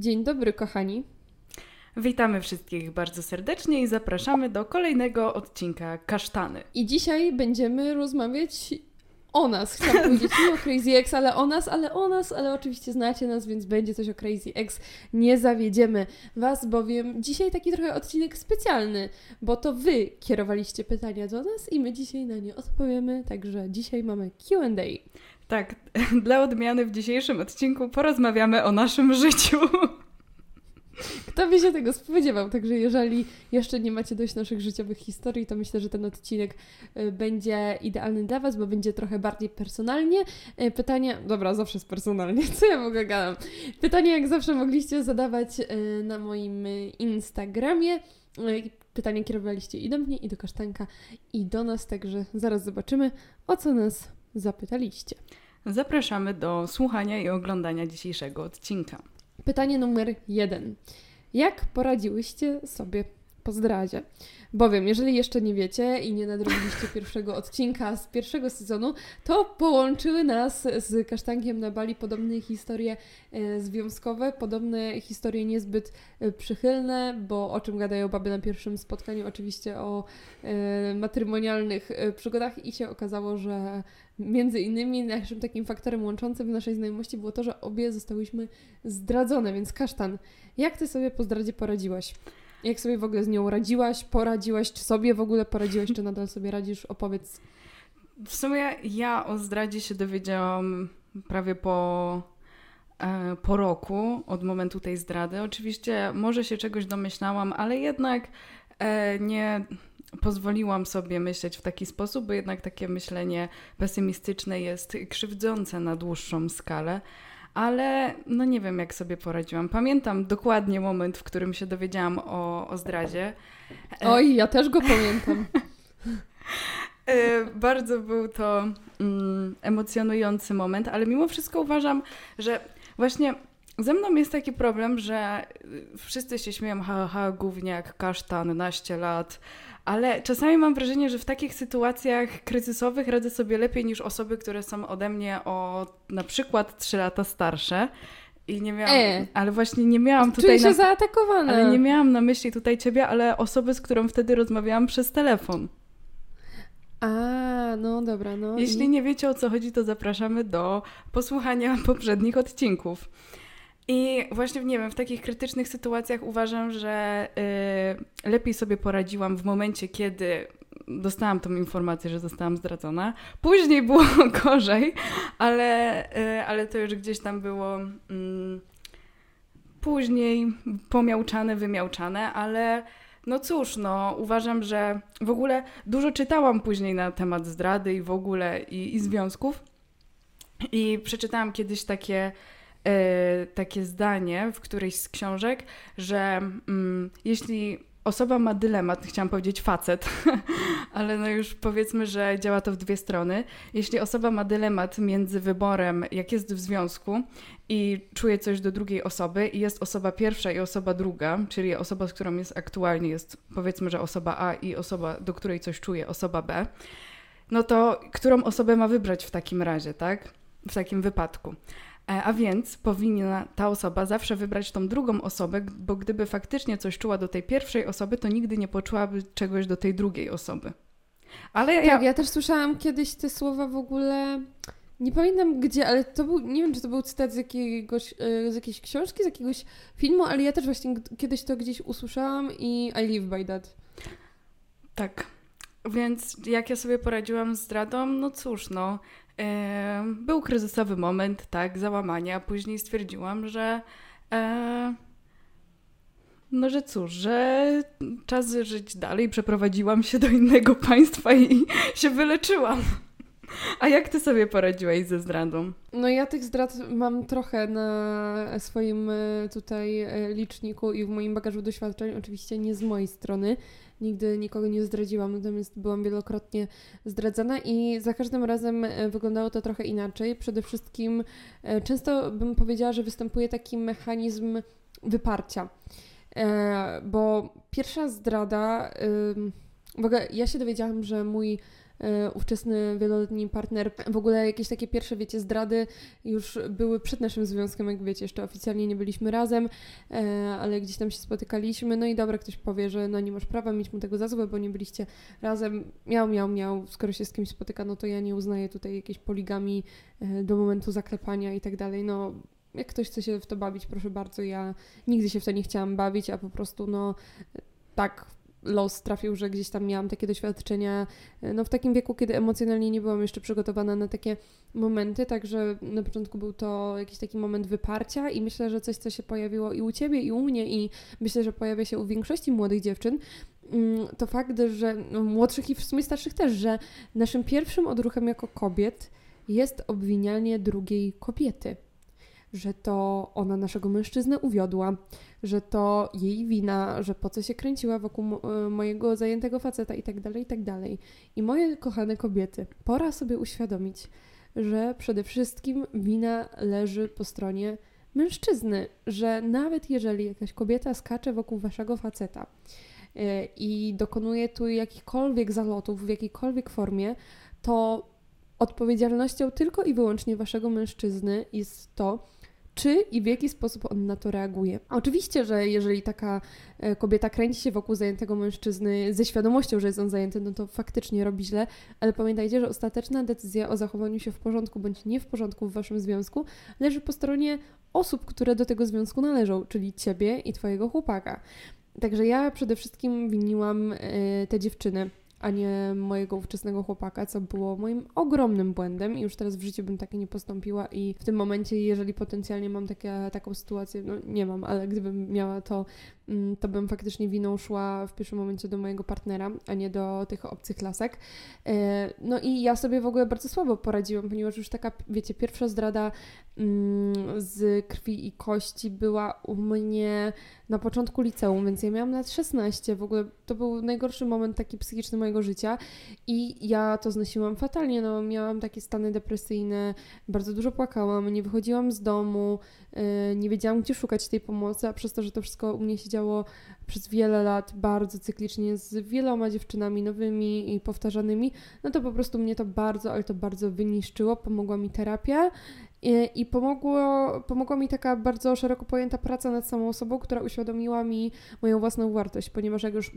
Dzień dobry, kochani. Witamy wszystkich bardzo serdecznie i zapraszamy do kolejnego odcinka Kasztany. I dzisiaj będziemy rozmawiać o nas. Chciałam powiedzieć nie o Crazy X, ale o nas, ale o nas, ale oczywiście znacie nas, więc będzie coś o Crazy X. Nie zawiedziemy Was, bowiem dzisiaj taki trochę odcinek specjalny, bo to Wy kierowaliście pytania do nas i my dzisiaj na nie odpowiemy, także dzisiaj mamy Q&A. Tak, dla odmiany w dzisiejszym odcinku porozmawiamy o naszym życiu. Kto by się tego spodziewał? Także jeżeli jeszcze nie macie dość naszych życiowych historii, to myślę, że ten odcinek y, będzie idealny dla Was, bo będzie trochę bardziej personalnie. Y, pytania, dobra, zawsze jest personalnie, co ja w ogóle gadam? Pytania jak zawsze mogliście zadawać y, na moim Instagramie. Pytania kierowaliście i do mnie, i do Kasztanka, i do nas, także zaraz zobaczymy, o co nas zapytaliście. Zapraszamy do słuchania i oglądania dzisiejszego odcinka. Pytanie numer jeden. Jak poradziłyście sobie po zdradzie? Bowiem, jeżeli jeszcze nie wiecie i nie nadrobiliście pierwszego odcinka z pierwszego sezonu, to połączyły nas z Kasztankiem na Bali podobne historie e, związkowe, podobne historie niezbyt e, przychylne, bo o czym gadają baby na pierwszym spotkaniu? Oczywiście o e, matrymonialnych przygodach i się okazało, że między innymi naszym takim faktorem łączącym w naszej znajomości było to, że obie zostałyśmy zdradzone, więc Kasztan, jak Ty sobie po zdradzie poradziłaś? Jak sobie w ogóle z nią radziłaś, poradziłaś, czy sobie w ogóle poradziłaś, czy nadal sobie radzisz? Opowiedz. W sumie ja o zdradzie się dowiedziałam prawie po, e, po roku od momentu tej zdrady. Oczywiście może się czegoś domyślałam, ale jednak e, nie pozwoliłam sobie myśleć w taki sposób, bo jednak takie myślenie pesymistyczne jest krzywdzące na dłuższą skalę. Ale no nie wiem, jak sobie poradziłam. Pamiętam dokładnie moment, w którym się dowiedziałam o, o zdradzie. Oj, ja też go pamiętam. E, bardzo był to mm, emocjonujący moment, ale mimo wszystko uważam, że właśnie ze mną jest taki problem, że wszyscy się śmieją, ha, ha, gówniak, kasztan, naście lat, ale czasami mam wrażenie, że w takich sytuacjach kryzysowych radzę sobie lepiej niż osoby, które są ode mnie o na przykład 3 lata starsze. I nie miałam, e, ale właśnie nie miałam tutaj. Czuję się na, zaatakowana. Ale nie miałam na myśli tutaj ciebie, ale osoby, z którą wtedy rozmawiałam przez telefon. A, no dobra, no. Jeśli nie wiecie o co chodzi, to zapraszamy do posłuchania poprzednich odcinków. I właśnie, nie wiem, w takich krytycznych sytuacjach uważam, że y, lepiej sobie poradziłam w momencie, kiedy dostałam tą informację, że zostałam zdradzona. Później było gorzej, ale, y, ale to już gdzieś tam było y, później pomiałczane, wymiałczane, ale no cóż, no uważam, że w ogóle dużo czytałam później na temat zdrady i w ogóle i, i związków. I przeczytałam kiedyś takie takie zdanie w którejś z książek, że mm, jeśli osoba ma dylemat, chciałam powiedzieć facet, ale no już powiedzmy, że działa to w dwie strony. Jeśli osoba ma dylemat między wyborem, jak jest w związku i czuje coś do drugiej osoby i jest osoba pierwsza i osoba druga, czyli osoba, z którą jest aktualnie, jest powiedzmy, że osoba A i osoba, do której coś czuje, osoba B, no to którą osobę ma wybrać w takim razie, tak? W takim wypadku. E, a więc powinna ta osoba zawsze wybrać tą drugą osobę, bo gdyby faktycznie coś czuła do tej pierwszej osoby, to nigdy nie poczułaby czegoś do tej drugiej osoby. Ale. Tak, ja też słyszałam kiedyś te słowa w ogóle. Nie pamiętam gdzie, ale to był, nie wiem czy to był cytat z, jakiegoś, e, z jakiejś książki, z jakiegoś filmu, ale ja też właśnie kiedyś to gdzieś usłyszałam i I live by that. Tak. Więc jak ja sobie poradziłam z zdradą, no cóż, no, był kryzysowy moment, tak, załamania. Później stwierdziłam, że e, no, że cóż, że czas żyć dalej. Przeprowadziłam się do innego państwa i się wyleczyłam. A jak ty sobie poradziłaś ze zdradą? No ja tych zdrad mam trochę na swoim e, tutaj e, liczniku i w moim bagażu doświadczeń, oczywiście nie z mojej strony. Nigdy nikogo nie zdradziłam, natomiast byłam wielokrotnie zdradzana i za każdym razem e, wyglądało to trochę inaczej. Przede wszystkim często bym powiedziała, że występuje taki mechanizm wyparcia. Bo pierwsza zdrada, w ogóle ja się dowiedziałam, że mój e, ówczesny wieloletni partner. W ogóle jakieś takie pierwsze, wiecie, zdrady już były przed naszym związkiem, jak wiecie, jeszcze oficjalnie nie byliśmy razem, e, ale gdzieś tam się spotykaliśmy. No i dobra, ktoś powie, że no nie masz prawa mieć mu tego za złe, bo nie byliście razem. Miał, miał, miał. Skoro się z kimś spotyka, no to ja nie uznaję tutaj jakiejś poligami e, do momentu zaklepania i tak dalej. No jak ktoś chce się w to bawić, proszę bardzo, ja nigdy się w to nie chciałam bawić, a po prostu no tak los trafił, że gdzieś tam miałam takie doświadczenia, no w takim wieku, kiedy emocjonalnie nie byłam jeszcze przygotowana na takie momenty, także na początku był to jakiś taki moment wyparcia i myślę, że coś, co się pojawiło i u Ciebie, i u mnie i myślę, że pojawia się u większości młodych dziewczyn, mm, to fakt, że no, młodszych i w sumie starszych też, że naszym pierwszym odruchem jako kobiet jest obwinianie drugiej kobiety że to ona naszego mężczyznę uwiodła, że to jej wina, że po co się kręciła wokół e, mojego zajętego faceta i tak dalej, i tak. I moje kochane kobiety, pora sobie uświadomić, że przede wszystkim wina leży po stronie mężczyzny, że nawet jeżeli jakaś kobieta skacze wokół waszego faceta e, i dokonuje tu jakichkolwiek zalotów w jakiejkolwiek formie, to odpowiedzialnością tylko i wyłącznie waszego mężczyzny jest to, czy i w jaki sposób on na to reaguje. Oczywiście, że jeżeli taka e, kobieta kręci się wokół zajętego mężczyzny ze świadomością, że jest on zajęty, no to faktycznie robi źle, ale pamiętajcie, że ostateczna decyzja o zachowaniu się w porządku bądź nie w porządku w waszym związku leży po stronie osób, które do tego związku należą, czyli ciebie i twojego chłopaka. Także ja przede wszystkim winiłam y, te dziewczyny a nie mojego ówczesnego chłopaka, co było moim ogromnym błędem i już teraz w życiu bym takie nie postąpiła i w tym momencie, jeżeli potencjalnie mam takie, taką sytuację, no nie mam, ale gdybym miała to, to bym faktycznie winą szła w pierwszym momencie do mojego partnera, a nie do tych obcych lasek. E, no i ja sobie w ogóle bardzo słabo poradziłam, ponieważ już taka, wiecie, pierwsza zdrada mm, z krwi i kości była u mnie na początku liceum, więc ja miałam lat 16. W ogóle to był najgorszy moment taki psychiczny mojego życia i ja to znosiłam fatalnie. No, miałam takie stany depresyjne, bardzo dużo płakałam, nie wychodziłam z domu, yy, nie wiedziałam, gdzie szukać tej pomocy, a przez to, że to wszystko u mnie się działo przez wiele lat bardzo cyklicznie z wieloma dziewczynami nowymi i powtarzanymi, no to po prostu mnie to bardzo, ale to bardzo wyniszczyło. Pomogła mi terapia i, i pomogło, pomogła mi taka bardzo szeroko pojęta praca nad samą osobą, która uświadomiła mi moją własną wartość, ponieważ jak już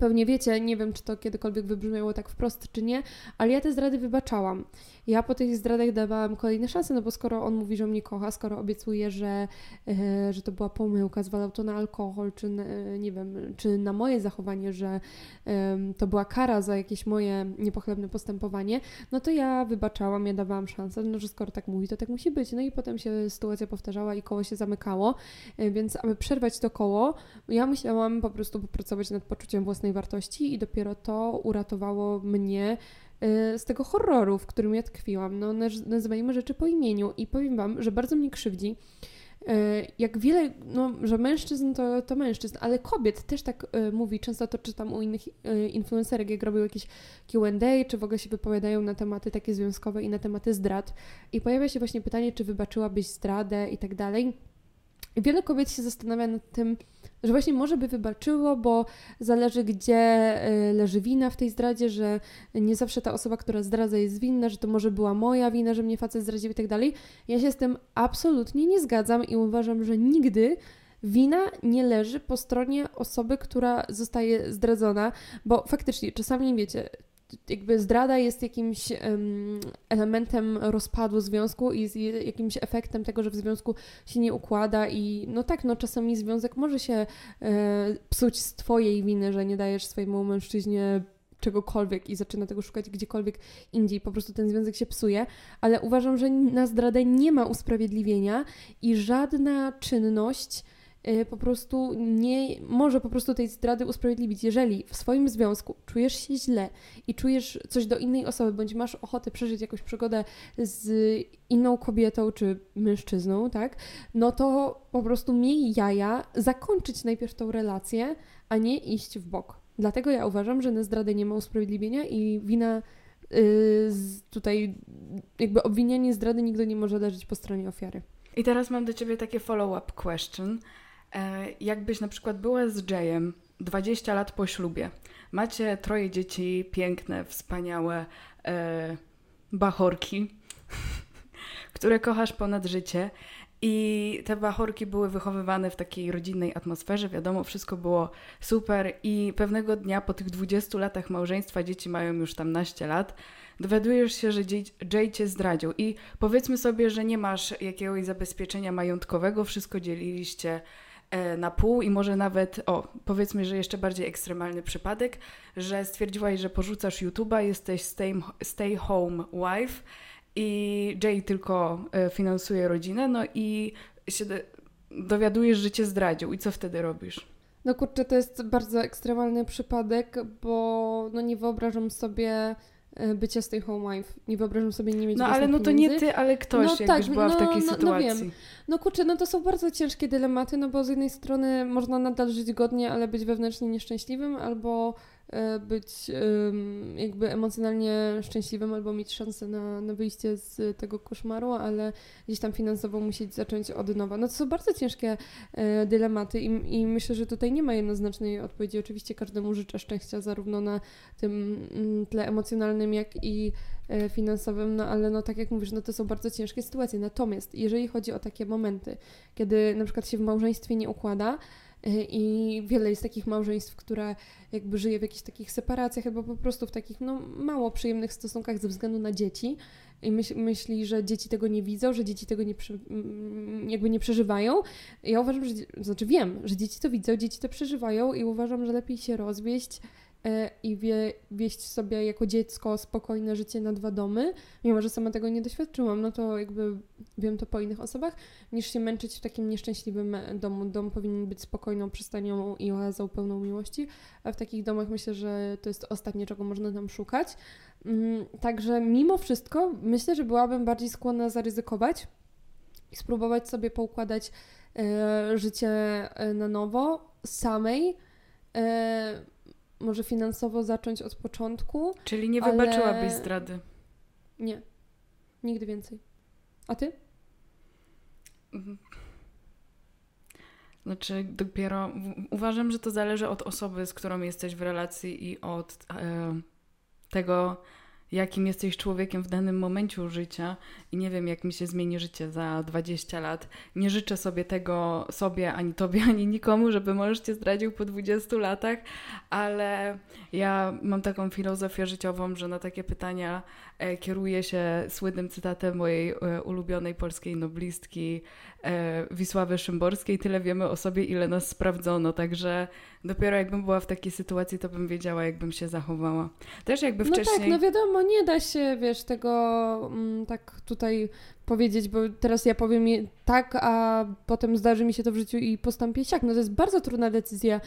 Pewnie wiecie, nie wiem, czy to kiedykolwiek wybrzmiało tak wprost, czy nie, ale ja te zdrady wybaczałam. Ja po tych zdradach dawałam kolejne szanse, no bo skoro on mówi, że mnie kocha, skoro obiecuje, że, e, że to była pomyłka, zwalał to na alkohol, czy e, nie wiem, czy na moje zachowanie, że to była kara za jakieś moje niepochlebne postępowanie, no to ja wybaczałam, ja dawałam szansę, no że skoro tak mówi, to tak musi być. No i potem się sytuacja powtarzała i koło się zamykało, e, więc aby przerwać to koło, ja musiałam po prostu popracować nad poczuciem własnej wartości i dopiero to uratowało mnie Y, z tego horroru, w którym ja tkwiłam. No, nazywajmy rzeczy po imieniu i powiem Wam, że bardzo mnie krzywdzi, y, jak wiele, no, że mężczyzn to, to mężczyzn, ale kobiet też tak y, mówi, często to czytam u innych influencerek, jak robią jakieś Q&A, czy w ogóle się wypowiadają na tematy takie związkowe i na tematy zdrad i pojawia się właśnie pytanie, czy wybaczyłabyś zdradę i tak dalej. Wiele kobiet się zastanawia nad tym, że właśnie może by wybaczyło, bo zależy, gdzie y, leży wina w tej zdradzie, że nie zawsze ta osoba, która zdradza, jest winna, że to może była moja wina, że mnie facet zdradził i tak dalej. Ja się z tym absolutnie nie zgadzam i uważam, że nigdy wina nie leży po stronie osoby, która zostaje zdradzona, bo faktycznie czasami wiecie, jakby zdrada jest jakimś um, elementem rozpadu związku i jest jakimś efektem tego, że w związku się nie układa i no tak, no czasami związek może się e, psuć z twojej winy, że nie dajesz swojemu mężczyźnie czegokolwiek i zaczyna tego szukać gdziekolwiek indziej, po prostu ten związek się psuje, ale uważam, że na zdradę nie ma usprawiedliwienia i żadna czynność po prostu nie może po prostu tej zdrady usprawiedliwić. Jeżeli w swoim związku czujesz się źle i czujesz coś do innej osoby, bądź masz ochotę przeżyć jakąś przygodę z inną kobietą czy mężczyzną, tak, no to po prostu miej jaja zakończyć najpierw tą relację, a nie iść w bok. Dlatego ja uważam, że na zdradę nie ma usprawiedliwienia i wina yy, tutaj jakby obwinianie zdrady nigdy nie może leżeć po stronie ofiary. I teraz mam do Ciebie takie follow-up question. E, jakbyś na przykład była z Jayem 20 lat po ślubie. Macie troje dzieci, piękne, wspaniałe e, bachorki, które kochasz ponad życie. I te bachorki były wychowywane w takiej rodzinnej atmosferze, wiadomo, wszystko było super. I pewnego dnia po tych 20 latach małżeństwa, dzieci mają już tam naście lat, dowiadujesz się, że Jay cię zdradził. I powiedzmy sobie, że nie masz jakiegoś zabezpieczenia majątkowego, wszystko dzieliliście na pół i może nawet, o, powiedzmy, że jeszcze bardziej ekstremalny przypadek, że stwierdziłaś, że porzucasz YouTube'a, jesteś stay, stay home wife i Jay tylko e, finansuje rodzinę, no i się dowiadujesz, że cię zdradził i co wtedy robisz? No kurczę, to jest bardzo ekstremalny przypadek, bo no nie wyobrażam sobie e, bycia stay home wife. Nie wyobrażam sobie nie mieć No ale no to nie ty, ale ktoś, no, jakbyś tak, była no, w takiej no, sytuacji. No, wiem. no kurczę, no to są bardzo ciężkie dylematy, no bo z jednej strony można nadal żyć godnie, ale być wewnętrznie nieszczęśliwym, albo E, być jakby emocjonalnie szczęśliwym albo mieć szansę na, na wyjście z tego koszmaru, ale gdzieś tam finansowo musieć zacząć od nowa. No to są bardzo ciężkie e, dylematy i, i myślę, że tutaj nie ma jednoznacznej odpowiedzi. Oczywiście każdemu życzę szczęścia zarówno na tym mm, tle emocjonalnym, jak i e, finansowym, no ale no tak jak mówisz, no to są bardzo ciężkie sytuacje. Natomiast jeżeli chodzi o takie momenty, kiedy na przykład się w małżeństwie nie układa, i wiele jest takich małżeństw, które jakby żyje w jakichś takich separacjach albo po prostu w takich no, mało przyjemnych stosunkach ze względu na dzieci i myśl, myśli, że dzieci tego nie widzą, że dzieci tego nie, jakby nie przeżywają. Ja uważam, że, znaczy wiem, że dzieci to widzą, dzieci to przeżywają i uważam, że lepiej się rozwieść i wie, wieść sobie jako dziecko spokojne życie na dwa domy, mimo że sama tego nie doświadczyłam, no to jakby wiem to po innych osobach, niż się męczyć w takim nieszczęśliwym domu. Dom powinien być spokojną przystanią i oazą pełną miłości, a w takich domach myślę, że to jest ostatnie, czego można tam szukać. Mm, także mimo wszystko myślę, że byłabym bardziej skłonna zaryzykować i spróbować sobie poukładać e, życie e, na nowo samej może finansowo zacząć od początku. Czyli nie wybaczyłabyś ale... zdrady? Nie. Nigdy więcej. A ty? Mhm. Znaczy, dopiero uważam, że to zależy od osoby, z którą jesteś w relacji i od e, tego, jakim jesteś człowiekiem w danym momencie życia i nie wiem, jak mi się zmieni życie za 20 lat. Nie życzę sobie tego sobie, ani tobie, ani nikomu, żeby mąż cię zdradził po 20 latach, ale ja mam taką filozofię życiową, że na takie pytania kieruję się słynnym cytatem mojej e, ulubionej polskiej noblistki e, Wisławy Szymborskiej. Tyle wiemy o sobie, ile nas sprawdzono, także dopiero jakbym była w takiej sytuacji, to bym wiedziała, jakbym się zachowała. Też jakby wcześniej... No tak, no wiadomo, nie da się, wiesz, tego mm, tak tutaj powiedzieć, bo teraz ja powiem tak, a potem zdarzy mi się to w życiu i postąpię siak. No to jest bardzo trudna decyzja,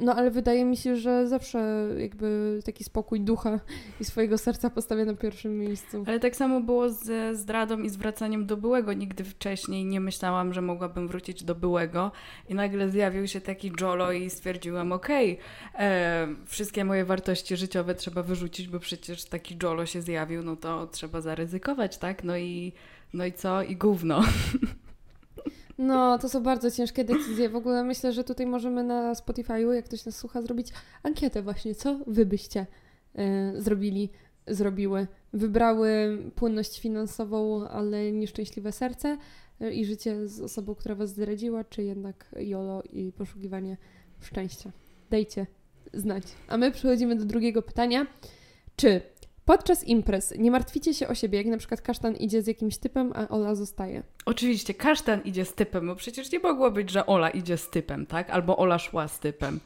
no ale wydaje mi się, że zawsze jakby taki spokój ducha i swojego serca postawię na pierwszym miejscu. Ale tak samo było ze zdradą i zwracaniem do byłego. Nigdy wcześniej nie myślałam, że mogłabym wrócić do byłego i nagle zjawił się taki Jolo i stwierdziłam, okej, okay, wszystkie moje wartości życiowe trzeba wyrzucić, bo przecież taki Jolo się zjawił, no to trzeba zaryzykować, tak? No i no i co? I gówno. No, to są bardzo ciężkie decyzje. W ogóle myślę, że tutaj możemy na Spotify'u, jak ktoś nas słucha, zrobić ankietę właśnie, co wy byście y, zrobili, zrobiły. Wybrały płynność finansową, ale nieszczęśliwe serce y, i życie z osobą, która was zdradziła, czy jednak jolo i poszukiwanie szczęścia. Dajcie znać. A my przechodzimy do drugiego pytania. Czy Podczas imprez nie martwicie się o siebie, jak na przykład kasztan idzie z jakimś typem, a Ola zostaje. Oczywiście, kasztan idzie z typem, bo przecież nie mogło być, że Ola idzie z typem, tak? Albo Ola szła z typem.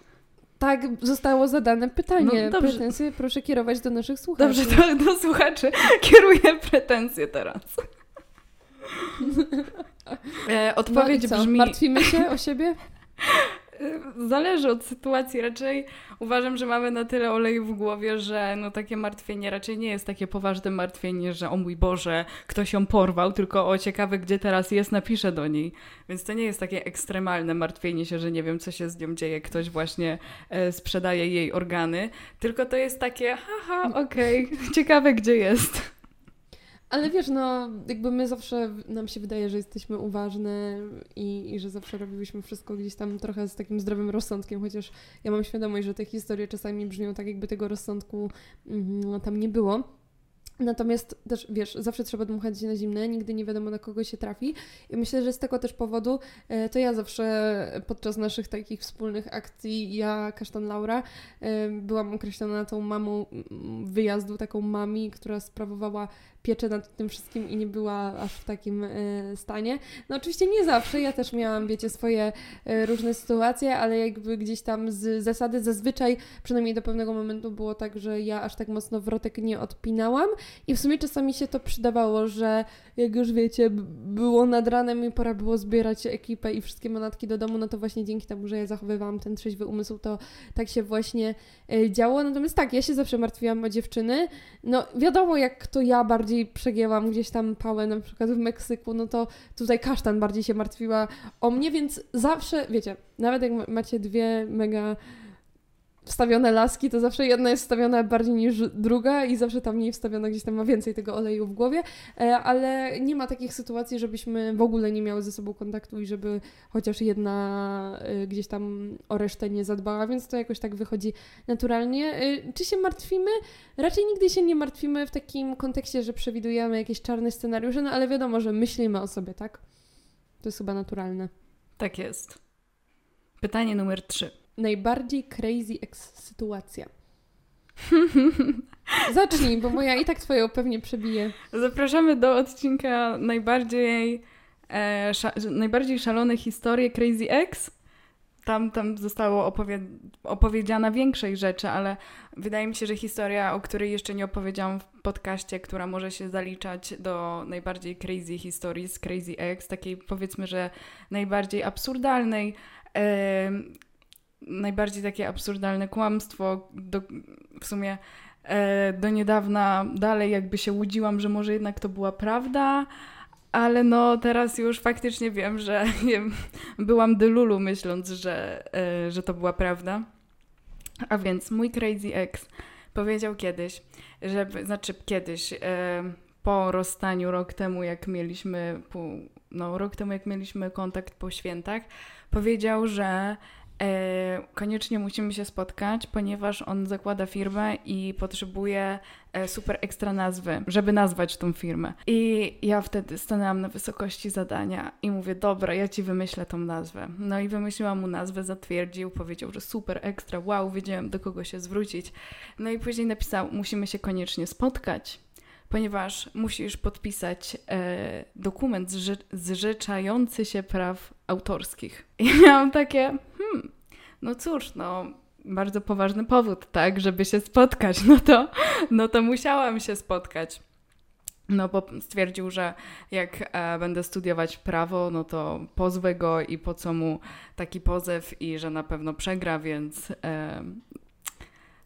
Tak zostało zadane pytanie. No, dobrze. Pretensje proszę kierować do naszych słuchaczy. Dobrze, do, do słuchaczy kieruję pretensje teraz. e, odpowiedź no brzmi... Martwimy się o siebie? Zależy od sytuacji. Raczej uważam, że mamy na tyle oleju w głowie, że no takie martwienie raczej nie jest takie poważne martwienie, że o mój Boże, ktoś ją porwał, tylko o ciekawe, gdzie teraz jest, napiszę do niej. Więc to nie jest takie ekstremalne martwienie się, że nie wiem, co się z nią dzieje, ktoś właśnie e, sprzedaje jej organy, tylko to jest takie, haha, okej, okay, ciekawe, gdzie jest. Ale wiesz, no jakby my zawsze, nam się wydaje, że jesteśmy uważne i, i że zawsze robiłyśmy wszystko gdzieś tam trochę z takim zdrowym rozsądkiem, chociaż ja mam świadomość, że te historie czasami brzmią tak, jakby tego rozsądku mm, tam nie było. Natomiast też, wiesz, zawsze trzeba dmuchać na zimne, nigdy nie wiadomo na kogo się trafi. I myślę, że z tego też powodu e, to ja zawsze podczas naszych takich wspólnych akcji, ja, Kasztan Laura, e, byłam określona tą mamą wyjazdu, taką mami, która sprawowała pieczę nad tym wszystkim i nie była aż w takim e, stanie. No oczywiście nie zawsze, ja też miałam, wiecie, swoje różne sytuacje, ale jakby gdzieś tam z zasady zazwyczaj, przynajmniej do pewnego momentu było tak, że ja aż tak mocno wrotek nie odpinałam, i w sumie czasami się to przydawało, że jak już wiecie, było nad ranem i pora było zbierać ekipę i wszystkie manatki do domu, no to właśnie dzięki temu, że ja zachowywałam ten trzeźwy umysł, to tak się właśnie e, działo. Natomiast tak, ja się zawsze martwiłam o dziewczyny. No wiadomo, jak to ja bardziej przegięłam gdzieś tam pałę, na przykład w Meksyku, no to tutaj kasztan bardziej się martwiła o mnie, więc zawsze, wiecie, nawet jak macie dwie mega wstawione laski, to zawsze jedna jest wstawiona bardziej niż druga i zawsze tam mniej wstawiona, gdzieś tam ma więcej tego oleju w głowie, e, ale nie ma takich sytuacji, żebyśmy w ogóle nie miały ze sobą kontaktu i żeby chociaż jedna e, gdzieś tam o resztę nie zadbała, więc to jakoś tak wychodzi naturalnie. E, czy się martwimy? Raczej nigdy się nie martwimy w takim kontekście, że przewidujemy jakieś czarne scenariusze, no ale wiadomo, że myślimy o sobie, tak? To jest chyba naturalne. Tak jest. Pytanie numer trzy najbardziej crazy ex sytuacja? Zacznij, bo moja i tak twoją pewnie przebije. Zapraszamy do odcinka najbardziej, e, sza, najbardziej szalone historie Crazy Ex. Tam, tam zostało opowie opowiedziana większej rzeczy, ale wydaje mi się, że historia, o której jeszcze nie opowiedziałam w podcaście, która może się zaliczać do najbardziej crazy historii z Crazy Ex, takiej powiedzmy, że najbardziej absurdalnej, najbardziej takie absurdalne kłamstwo. Do, w sumie e, do niedawna dalej jakby się łudziłam, że może jednak to była prawda, ale no teraz już faktycznie wiem, że byłam delulu myśląc, że, e, że to była prawda. A więc mój crazy ex powiedział kiedyś, że, znaczy kiedyś, e, po rozstaniu rok temu, jak mieliśmy, no rok temu jak mieliśmy kontakt po świętach, powiedział, że koniecznie musimy się spotkać, ponieważ on zakłada firmę i potrzebuje e, super ekstra nazwy, żeby nazwać tą firmę. I ja wtedy stanęłam na wysokości zadania i mówię, dobra, ja ci wymyślę tą nazwę. No i wymyśliłam mu nazwę, zatwierdził, powiedział, że super ekstra, wow, wiedziałem do kogo się zwrócić. No i później napisał, musimy się koniecznie spotkać ponieważ musisz podpisać e, dokument zrze zrzeczający się praw autorskich. I miałam takie, hmm, no cóż, no bardzo poważny powód, tak, żeby się spotkać, no to, no to musiałam się spotkać. No bo stwierdził, że jak e, będę studiować prawo, no to pozwę go i po co mu taki pozew i że na pewno przegra, więc e,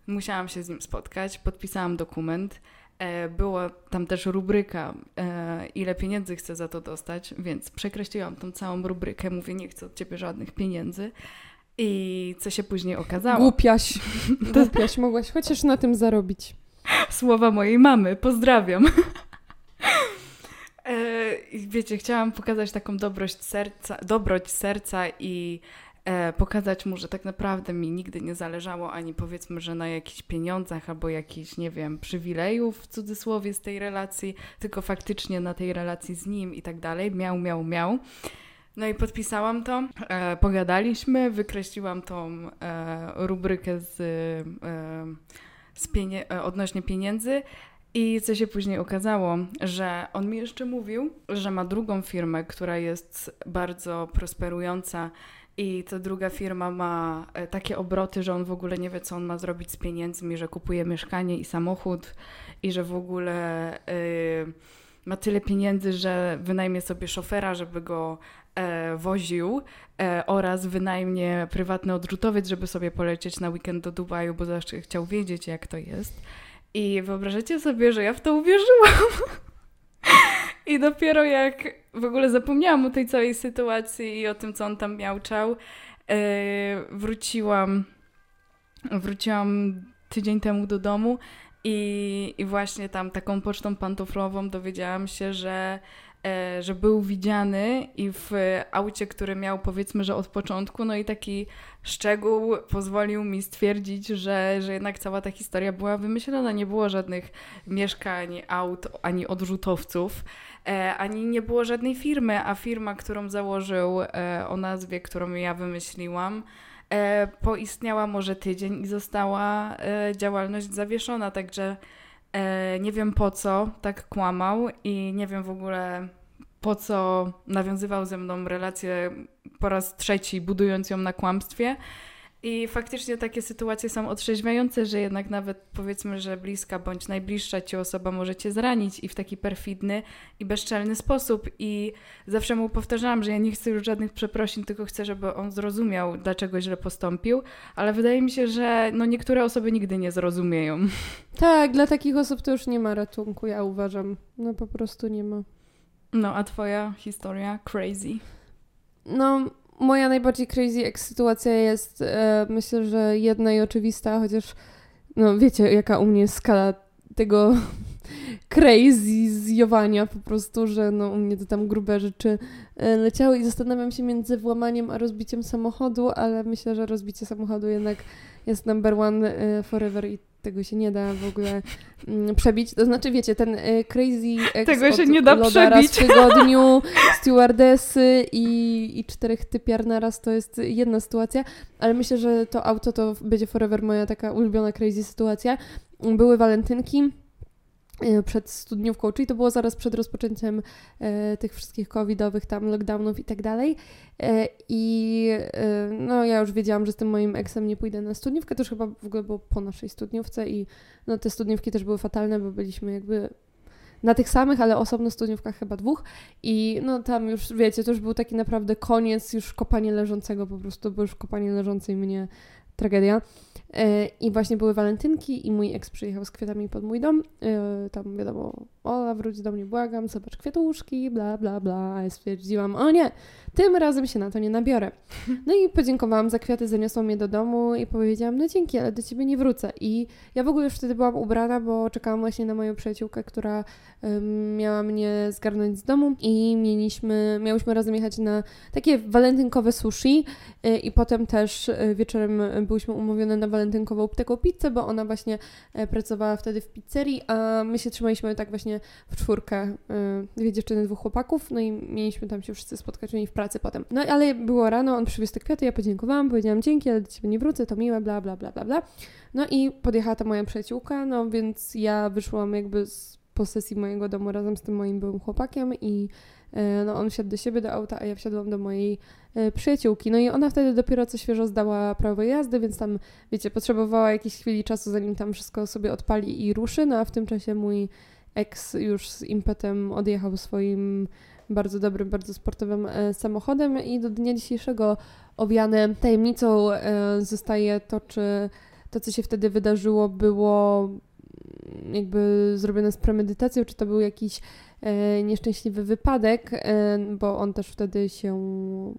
musiałam się z nim spotkać. Podpisałam dokument. E, była tam też rubryka, e, ile pieniędzy chcę za to dostać, więc przekreśliłam tą całą rubrykę. Mówię, nie chcę od ciebie żadnych pieniędzy. I co się później okazało? Głupiaś. Głupiaś, mogłaś chociaż na tym zarobić. Słowa mojej mamy, pozdrawiam. E, wiecie, chciałam pokazać taką dobrość serca, dobroć serca i pokazać mu, że tak naprawdę mi nigdy nie zależało ani powiedzmy, że na jakichś pieniądzach albo jakichś, nie wiem, przywilejów w cudzysłowie z tej relacji, tylko faktycznie na tej relacji z nim i tak dalej. Miał, miał, miał. No i podpisałam to, e, pogadaliśmy, wykreśliłam tą e, rubrykę z, e, z pienie e, odnośnie pieniędzy i co się później okazało, że on mi jeszcze mówił, że ma drugą firmę, która jest bardzo prosperująca i ta druga firma ma e, takie obroty, że on w ogóle nie wie, co on ma zrobić z pieniędzmi, że kupuje mieszkanie i samochód i że w ogóle e, ma tyle pieniędzy, że wynajmie sobie szofera, żeby go e, woził e, oraz wynajmie prywatny odrzutowiec, żeby sobie polecieć na weekend do Dubaju, bo zawsze chciał wiedzieć, jak to jest. I wyobrażacie sobie, że ja w to uwierzyłam. I dopiero jak w ogóle zapomniałam o tej całej sytuacji i o tym, co on tam miałczał, e, wróciłam, wróciłam tydzień temu do domu I, I właśnie tam taką pocztą pantoflową dowiedziałam się, że że był widziany i w aucie, który miał powiedzmy, że od początku, no i taki szczegół pozwolił mi stwierdzić, że, że jednak cała ta historia była wymyślona. Nie było żadnych mieszkań, aut, ani odrzutowców, e, ani nie było żadnej firmy, a firma, którą założył e, o nazwie, którą ja wymyśliłam, poistniała może tydzień i została działalność zawieszona, także E, nie wiem po co tak kłamał i nie wiem w ogóle po co nawiązywał ze mną relację po raz trzeci, budując ją na kłamstwie. I faktycznie takie sytuacje są otrzeźwiające, że jednak nawet powiedzmy, że bliska bądź najbliższa ci osoba może cię zranić i w taki perfidny i bezczelny sposób. I zawsze mu powtarzałam, że ja nie chcę już żadnych przeprosin, tylko chcę, żeby on zrozumiał, dlaczego źle postąpił. Ale wydaje mi się, że no niektóre osoby nigdy nie zrozumieją. Tak, dla takich osób to już nie ma ratunku, ja uważam. No po prostu nie ma. No, a twoja historia? Crazy. No, moja najbardziej crazy ex sytuacja jest, e, myślę, że jedna i oczywista, chociaż no wiecie, jaka u mnie skala tego crazy zjowania po prostu, że no u mnie to tam grube rzeczy e, leciały i zastanawiam się między włamaniem a rozbiciem samochodu, ale myślę, że rozbicie samochodu jednak jest number one e, forever i tego się nie da w ogóle mm, przebić. To znaczy, wiecie, ten y, crazy Tego się nie da przebić. raz w tygodniu, stewardesy i, i czterech typiar naraz to jest jedna sytuacja, ale myślę, że to auto to będzie forever moja taka ulubiona crazy sytuacja. Były walentynki, E, przed studniówką, czyli to było zaraz przed rozpoczęciem e, tych wszystkich covidowych tam lockdownów i tak dalej. E, I e, no ja już wiedziałam, że z tym moim eksem nie pójdę na studniówkę, to już chyba w ogóle było po naszej studniówce i no te studniówki też były fatalne, bo byliśmy jakby na tych samych, ale osobno studniówkach chyba dwóch i no tam już wiecie, to już był taki naprawdę koniec, już kopanie leżącego po prostu, bo już kopanie leżącej mnie tragedia. E, I właśnie były walentynki i mój eks przyjechał z kwiatami pod mój dom. E, tam wiadomo, Ola wróć do mnie, błagam, zobacz kwiatuszki, bla, bla, bla. A ja stwierdziłam, o nie, tym razem się na to nie nabiorę. No i podziękowałam za kwiaty, zaniosłam je do domu i powiedziałam, no dzięki, ale do ciebie nie wrócę. I ja w ogóle już wtedy byłam ubrana, bo czekałam właśnie na moją przyjaciółkę, która miała mnie zgarnąć z domu i mieliśmy, miałyśmy razem jechać na takie walentynkowe sushi y, i potem też wieczorem byłyśmy umówione na walentynkową taką pizzę, bo ona właśnie y, pracowała wtedy w pizzerii, a my się trzymaliśmy tak właśnie w czwórkę, dwie dziewczyny, dwóch chłopaków, no i mieliśmy tam się wszyscy spotkać u w pracy potem. No ale było rano, on przywiózł te kwiaty, ja podziękowałam, powiedziałam dzięki, ale do ciebie nie wrócę, to miłe, bla, bla, bla, bla, bla. No i podjechała ta moja przyjaciółka, no więc ja wyszłam jakby z posesji mojego domu razem z tym moim byłym chłopakiem i e, no on wsiadł do siebie do auta, a ja wsiadłam do mojej e, przyjaciółki. No i ona wtedy dopiero co świeżo zdała prawo jazdy, więc tam, wiecie, potrzebowała jakiejś chwili czasu, zanim tam wszystko sobie odpali i ruszy, no a w tym czasie mój ex już z impetem odjechał swoim bardzo dobrym, bardzo sportowym e, samochodem i do dnia dzisiejszego owiane tajemnicą zostaje to, czy to, co się wtedy wydarzyło, było jakby zrobione z premedytacją, czy to był jakiś e, nieszczęśliwy wypadek, bo on też wtedy się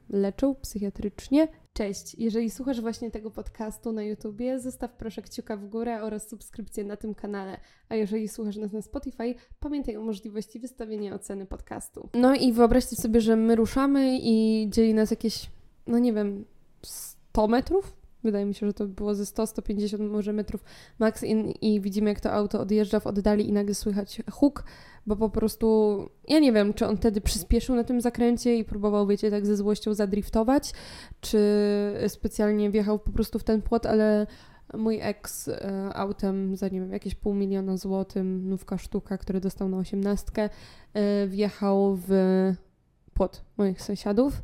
leczył psychiatrycznie Cześć, jeżeli słuchasz właśnie tego podcastu na YouTubie, zostaw proszę kciuka w górę oraz subskrypcję na tym kanale. A jeżeli słuchasz nas na Spotify, pamiętaj o możliwości wystawienia oceny podcastu. No i wyobraźcie sobie, że my ruszamy i dzieli nas jakieś, no nie wiem, 100 metrów? Wydaje mi się, że to było ze 100-150 może metrów max i, i widzimy jak to auto odjeżdża w oddali i nagle słychać huk bo po prostu ja nie wiem, czy on wtedy przyspieszył na tym zakręcie i próbował, wiecie, tak ze złością zadriftować, czy specjalnie wjechał po prostu w ten płot, ale mój ex e, autem za, nie wiem, jakieś pół miliona złotym, nówka sztuka, który dostał na osiemnastkę, e, wjechał w płot moich sąsiadów.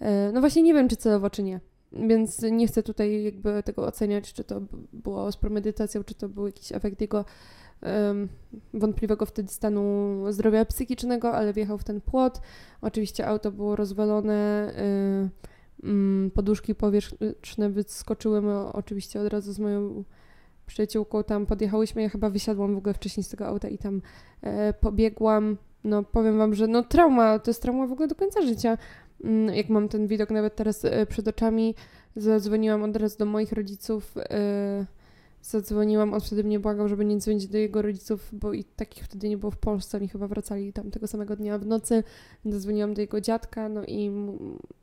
E, no właśnie nie wiem, czy celowo, czy nie. Więc nie chcę tutaj jakby tego oceniać, czy to było z premedytacją, czy to był jakiś efekt jego wątpliwego wtedy stanu zdrowia psychicznego, ale wjechał w ten płot. Oczywiście auto było rozwalone, y, mm, poduszki powierzchne wyskoczyły. My oczywiście od razu z moją przyjaciółką tam podjechałyśmy. Ja chyba wysiadłam w ogóle wcześniej z tego auta i tam e, pobiegłam. No powiem wam, że no trauma, to jest trauma w ogóle do końca życia. Mm, jak mam ten widok nawet teraz e, przed oczami, zadzwoniłam od razu do moich rodziców e, zadzwoniłam, on wtedy mnie błagał, żeby nie dzwonić do jego rodziców, bo i takich wtedy nie było w Polsce, oni chyba wracali tam tego samego dnia w nocy. Zadzwoniłam do jego dziadka, no i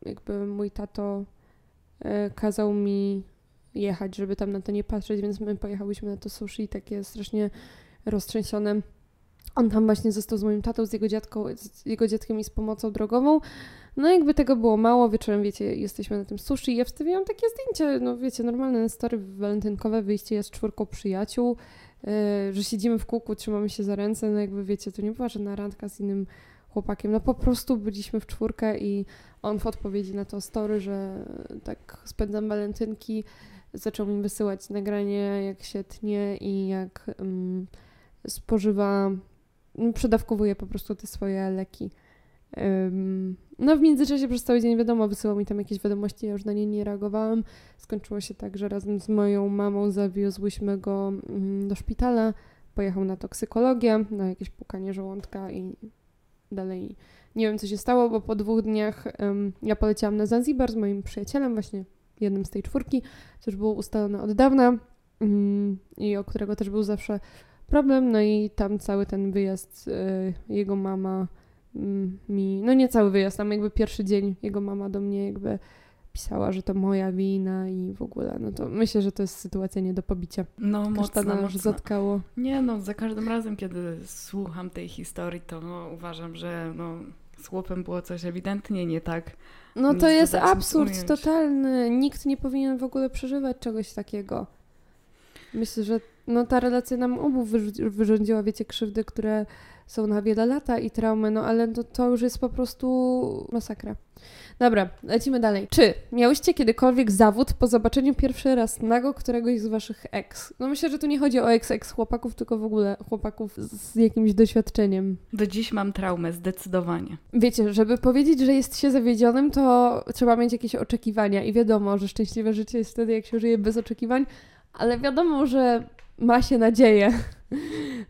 jakby mój tato e, kazał mi jechać, żeby tam na to nie patrzeć, więc my pojechałyśmy na to sushi takie strasznie roztrzęsione. On tam właśnie został z moim tatą, z jego, dziadką, z jego dziadkiem i z pomocą drogową. No jakby tego było mało, wieczorem, wiecie, jesteśmy na tym sushi i ja wstawiłam takie zdjęcie, no wiecie, normalne story walentynkowe, wyjście jest czwórką przyjaciół, yy, że siedzimy w kółku, trzymamy się za ręce, no jakby wiecie, to nie była żadna randka z innym chłopakiem, no po prostu byliśmy w czwórkę i on w odpowiedzi na to story, że tak spędzam walentynki, zaczął mi wysyłać nagranie, jak się tnie i jak um, spożywa, przedawkowuje po prostu te swoje leki. Um, no w międzyczasie przez cały dzień wiadomo, wysyłał mi tam jakieś wiadomości, ja już na nie nie reagowałam. Skończyło się tak, że razem z moją mamą zawiozłyśmy go um, do szpitala, pojechał na toksykologię, na jakieś pukanie żołądka i dalej nie wiem co się stało, bo po dwóch dniach um, ja poleciałam na Zanzibar z moim przyjacielem właśnie jednym z tej czwórki, co już było ustalone od dawna mm, i o którego też był zawsze problem. No i tam cały ten wyjazd y, jego mama mm, mi, no nie cały wyjazd, tam jakby pierwszy dzień jego mama do mnie jakby pisała, że to moja wina i w ogóle, no to myślę, że to jest sytuacja nie do pobicia. No mocno, już zatkało. Nie no, za każdym razem, kiedy słucham tej historii, to no, uważam, że no, z chłopem było coś ewidentnie nie tak. No to jest absurd totalny. Nikt nie powinien w ogóle przeżywać czegoś takiego. Myślę, że no, ta relacja nam obu wyrządziła, wiecie, krzywdy, które są na wiele lata i traumy, no ale to, to już jest po prostu masakra. Dobra, lecimy dalej. Czy miałyście kiedykolwiek zawód po zobaczeniu pierwszy raz nago któregoś z waszych ex? No myślę, że tu nie chodzi o ex-ex chłopaków, tylko w ogóle chłopaków z jakimś doświadczeniem. Do dziś mam traumę, zdecydowanie. Wiecie, żeby powiedzieć, że jest się zawiedzionym, to trzeba mieć jakieś oczekiwania i wiadomo, że szczęśliwe życie jest wtedy, jak się żyje bez oczekiwań, ale wiadomo, że ma się nadzieję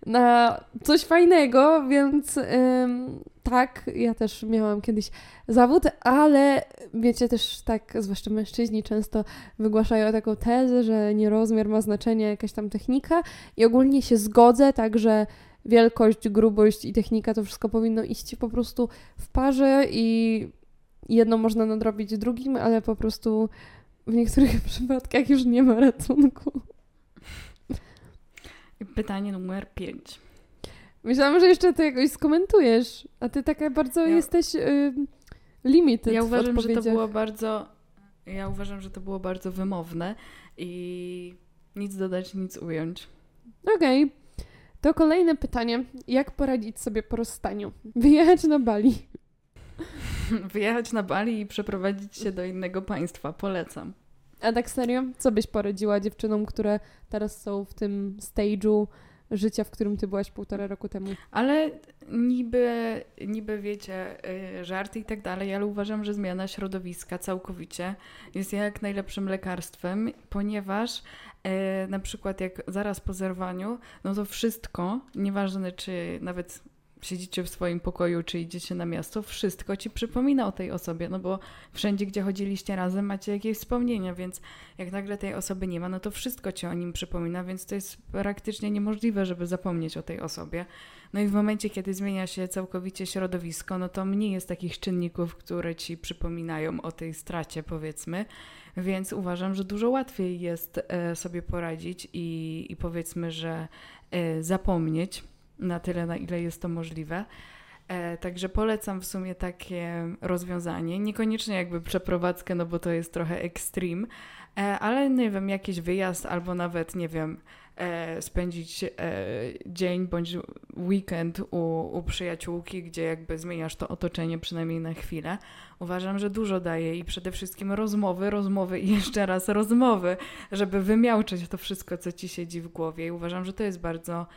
na coś fajnego, więc ym, tak, ja też miałam kiedyś zawód, ale wiecie też tak, zwłaszcza mężczyźni często wygłaszają taką tezę, że nie rozmiar ma znaczenie, jakaś tam technika i ogólnie się zgodzę, także wielkość, grubość i technika to wszystko powinno iść po prostu w parze i jedno można nadrobić drugim, ale po prostu w niektórych przypadkach już nie ma ratunku. Pytanie numer 5. Myślałam, że jeszcze to jakoś skomentujesz, a ty taka bardzo ja, jesteś y, limited Ja uważam, że to było bardzo ja uważam, że to było bardzo wymowne i nic dodać, nic ująć. Okej. Okay. To kolejne pytanie. Jak poradzić sobie po rozstaniu? Wyjechać na Bali. Wyjechać na Bali i przeprowadzić się do innego państwa. Polecam. A tak serio? Co byś poradziła dziewczynom, które teraz są w tym stage'u życia, w którym ty byłaś półtora roku temu? Ale niby, niby wiecie, yy, żarty i tak dalej, ale uważam, że zmiana środowiska całkowicie jest jak najlepszym lekarstwem, ponieważ yy, na przykład jak zaraz po zerwaniu, no to wszystko, nieważne czy nawet siedzicie w swoim pokoju, czy idziecie na miasto, wszystko ci przypomina o tej osobie, no bo wszędzie, gdzie chodziliście razem, macie jakieś wspomnienia, więc jak nagle tej osoby nie ma, no to wszystko ci o nim przypomina, więc to jest praktycznie niemożliwe, żeby zapomnieć o tej osobie. No i w momencie, kiedy zmienia się całkowicie środowisko, no to mniej jest takich czynników, które ci przypominają o tej stracie, powiedzmy. Więc uważam, że dużo łatwiej jest e, sobie poradzić i, i powiedzmy, że e, zapomnieć na tyle, na ile jest to możliwe. E, także polecam w sumie takie rozwiązanie. Niekoniecznie jakby przeprowadzkę, no bo to jest trochę extreme, e, ale nie wiem, jakiś wyjazd albo nawet, nie wiem, e, spędzić dzień bądź weekend u, u przyjaciółki, gdzie jakby zmieniasz to otoczenie przynajmniej na chwilę. Uważam, że dużo daje i przede wszystkim rozmowy, rozmowy i jeszcze raz rozmowy, żeby wymiałczyć to wszystko, co ci siedzi w głowie. I uważam, że to jest bardzo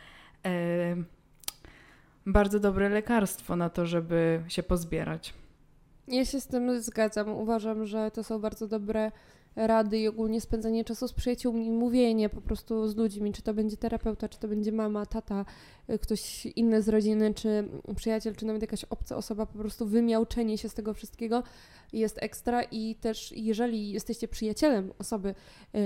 bardzo dobre lekarstwo na to, żeby się pozbierać. Ja się z tym zgadzam. Uważam, że to są bardzo dobre rady i ogólnie spędzanie czasu z przyjaciółmi, mówienie po prostu z ludźmi, czy to będzie terapeuta, czy to będzie mama, tata, y, ktoś inny z rodziny, czy przyjaciel, czy nawet jakaś obca osoba, po prostu wymiałczenie się z tego wszystkiego jest ekstra. I też jeżeli jesteście przyjacielem osoby,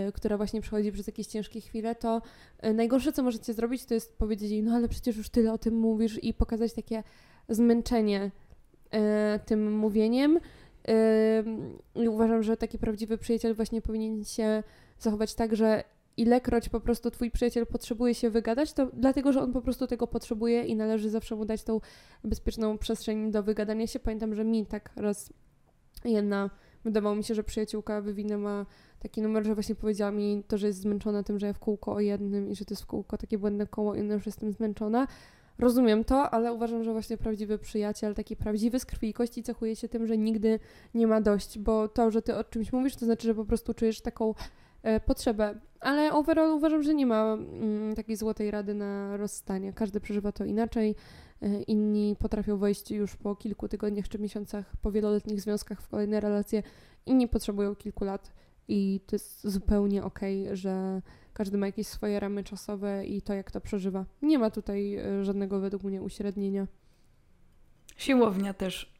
y, która właśnie przechodzi przez jakieś ciężkie chwile, to y, najgorsze, co możecie zrobić, to jest powiedzieć jej, no ale przecież już tyle o tym mówisz i pokazać takie zmęczenie tym mówieniem, i uważam, że taki prawdziwy przyjaciel właśnie powinien się zachować tak, że ilekroć po prostu twój przyjaciel potrzebuje się wygadać, to dlatego, że on po prostu tego potrzebuje i należy zawsze mu dać tą bezpieczną przestrzeń do wygadania się. Pamiętam, że mi tak raz jedna, wydawało mi się, że przyjaciółka wywinęła taki numer, że właśnie powiedziała mi to, że jest zmęczona tym, że ja w kółko o jednym i że to jest w kółko takie błędne koło i ona już jestem zmęczona. Rozumiem to, ale uważam, że właśnie prawdziwy przyjaciel, taki prawdziwy z krwi i kości cechuje się tym, że nigdy nie ma dość, bo to, że ty o czymś mówisz, to znaczy, że po prostu czujesz taką e, potrzebę. Ale overall uważam, że nie ma mm, takiej złotej rady na rozstanie. Każdy przeżywa to inaczej. E, inni potrafią wejść już po kilku tygodniach czy miesiącach, po wieloletnich związkach w kolejne relacje. Inni potrzebują kilku lat i to jest zupełnie okej, okay, że każdy ma jakieś swoje ramy czasowe i to, jak to przeżywa. Nie ma tutaj e, żadnego według mnie uśrednienia. Siłownia też.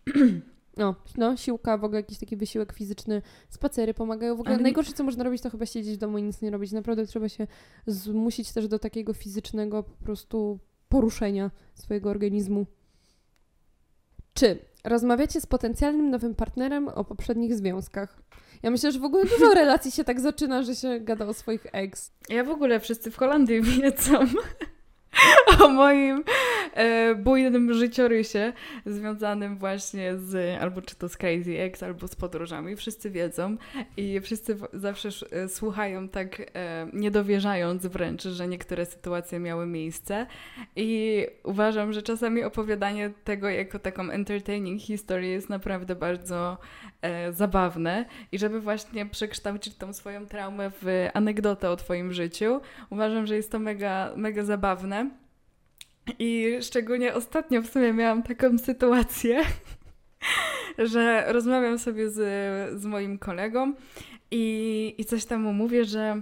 No, no, siłka, w ogóle jakiś taki wysiłek fizyczny, spacery pomagają. W ogóle Ale... najgorsze, co można robić, to chyba siedzieć w domu i nic nie robić. Naprawdę trzeba się zmusić też do takiego fizycznego po prostu poruszenia swojego organizmu. Czy rozmawiacie z potencjalnym nowym partnerem o poprzednich związkach? Ja myślę, że w ogóle dużo relacji się tak zaczyna, że się gada o swoich ex. Ja w ogóle wszyscy w Holandii wiedzą o moim bujnym życiorysie związanym właśnie z albo czy to z Crazy Ex, albo z podróżami. Wszyscy wiedzą i wszyscy zawsze e, słuchają tak e, niedowierzając wręcz, że niektóre sytuacje miały miejsce i uważam, że czasami opowiadanie tego jako taką entertaining history jest naprawdę bardzo e, zabawne i żeby właśnie przekształcić tą swoją traumę w anegdotę o twoim życiu, uważam, że jest to mega, mega zabawne. I szczególnie ostatnio w sumie miałam taką sytuację, że rozmawiam sobie z, z moim kolegą i, i coś tam mu mówię, że,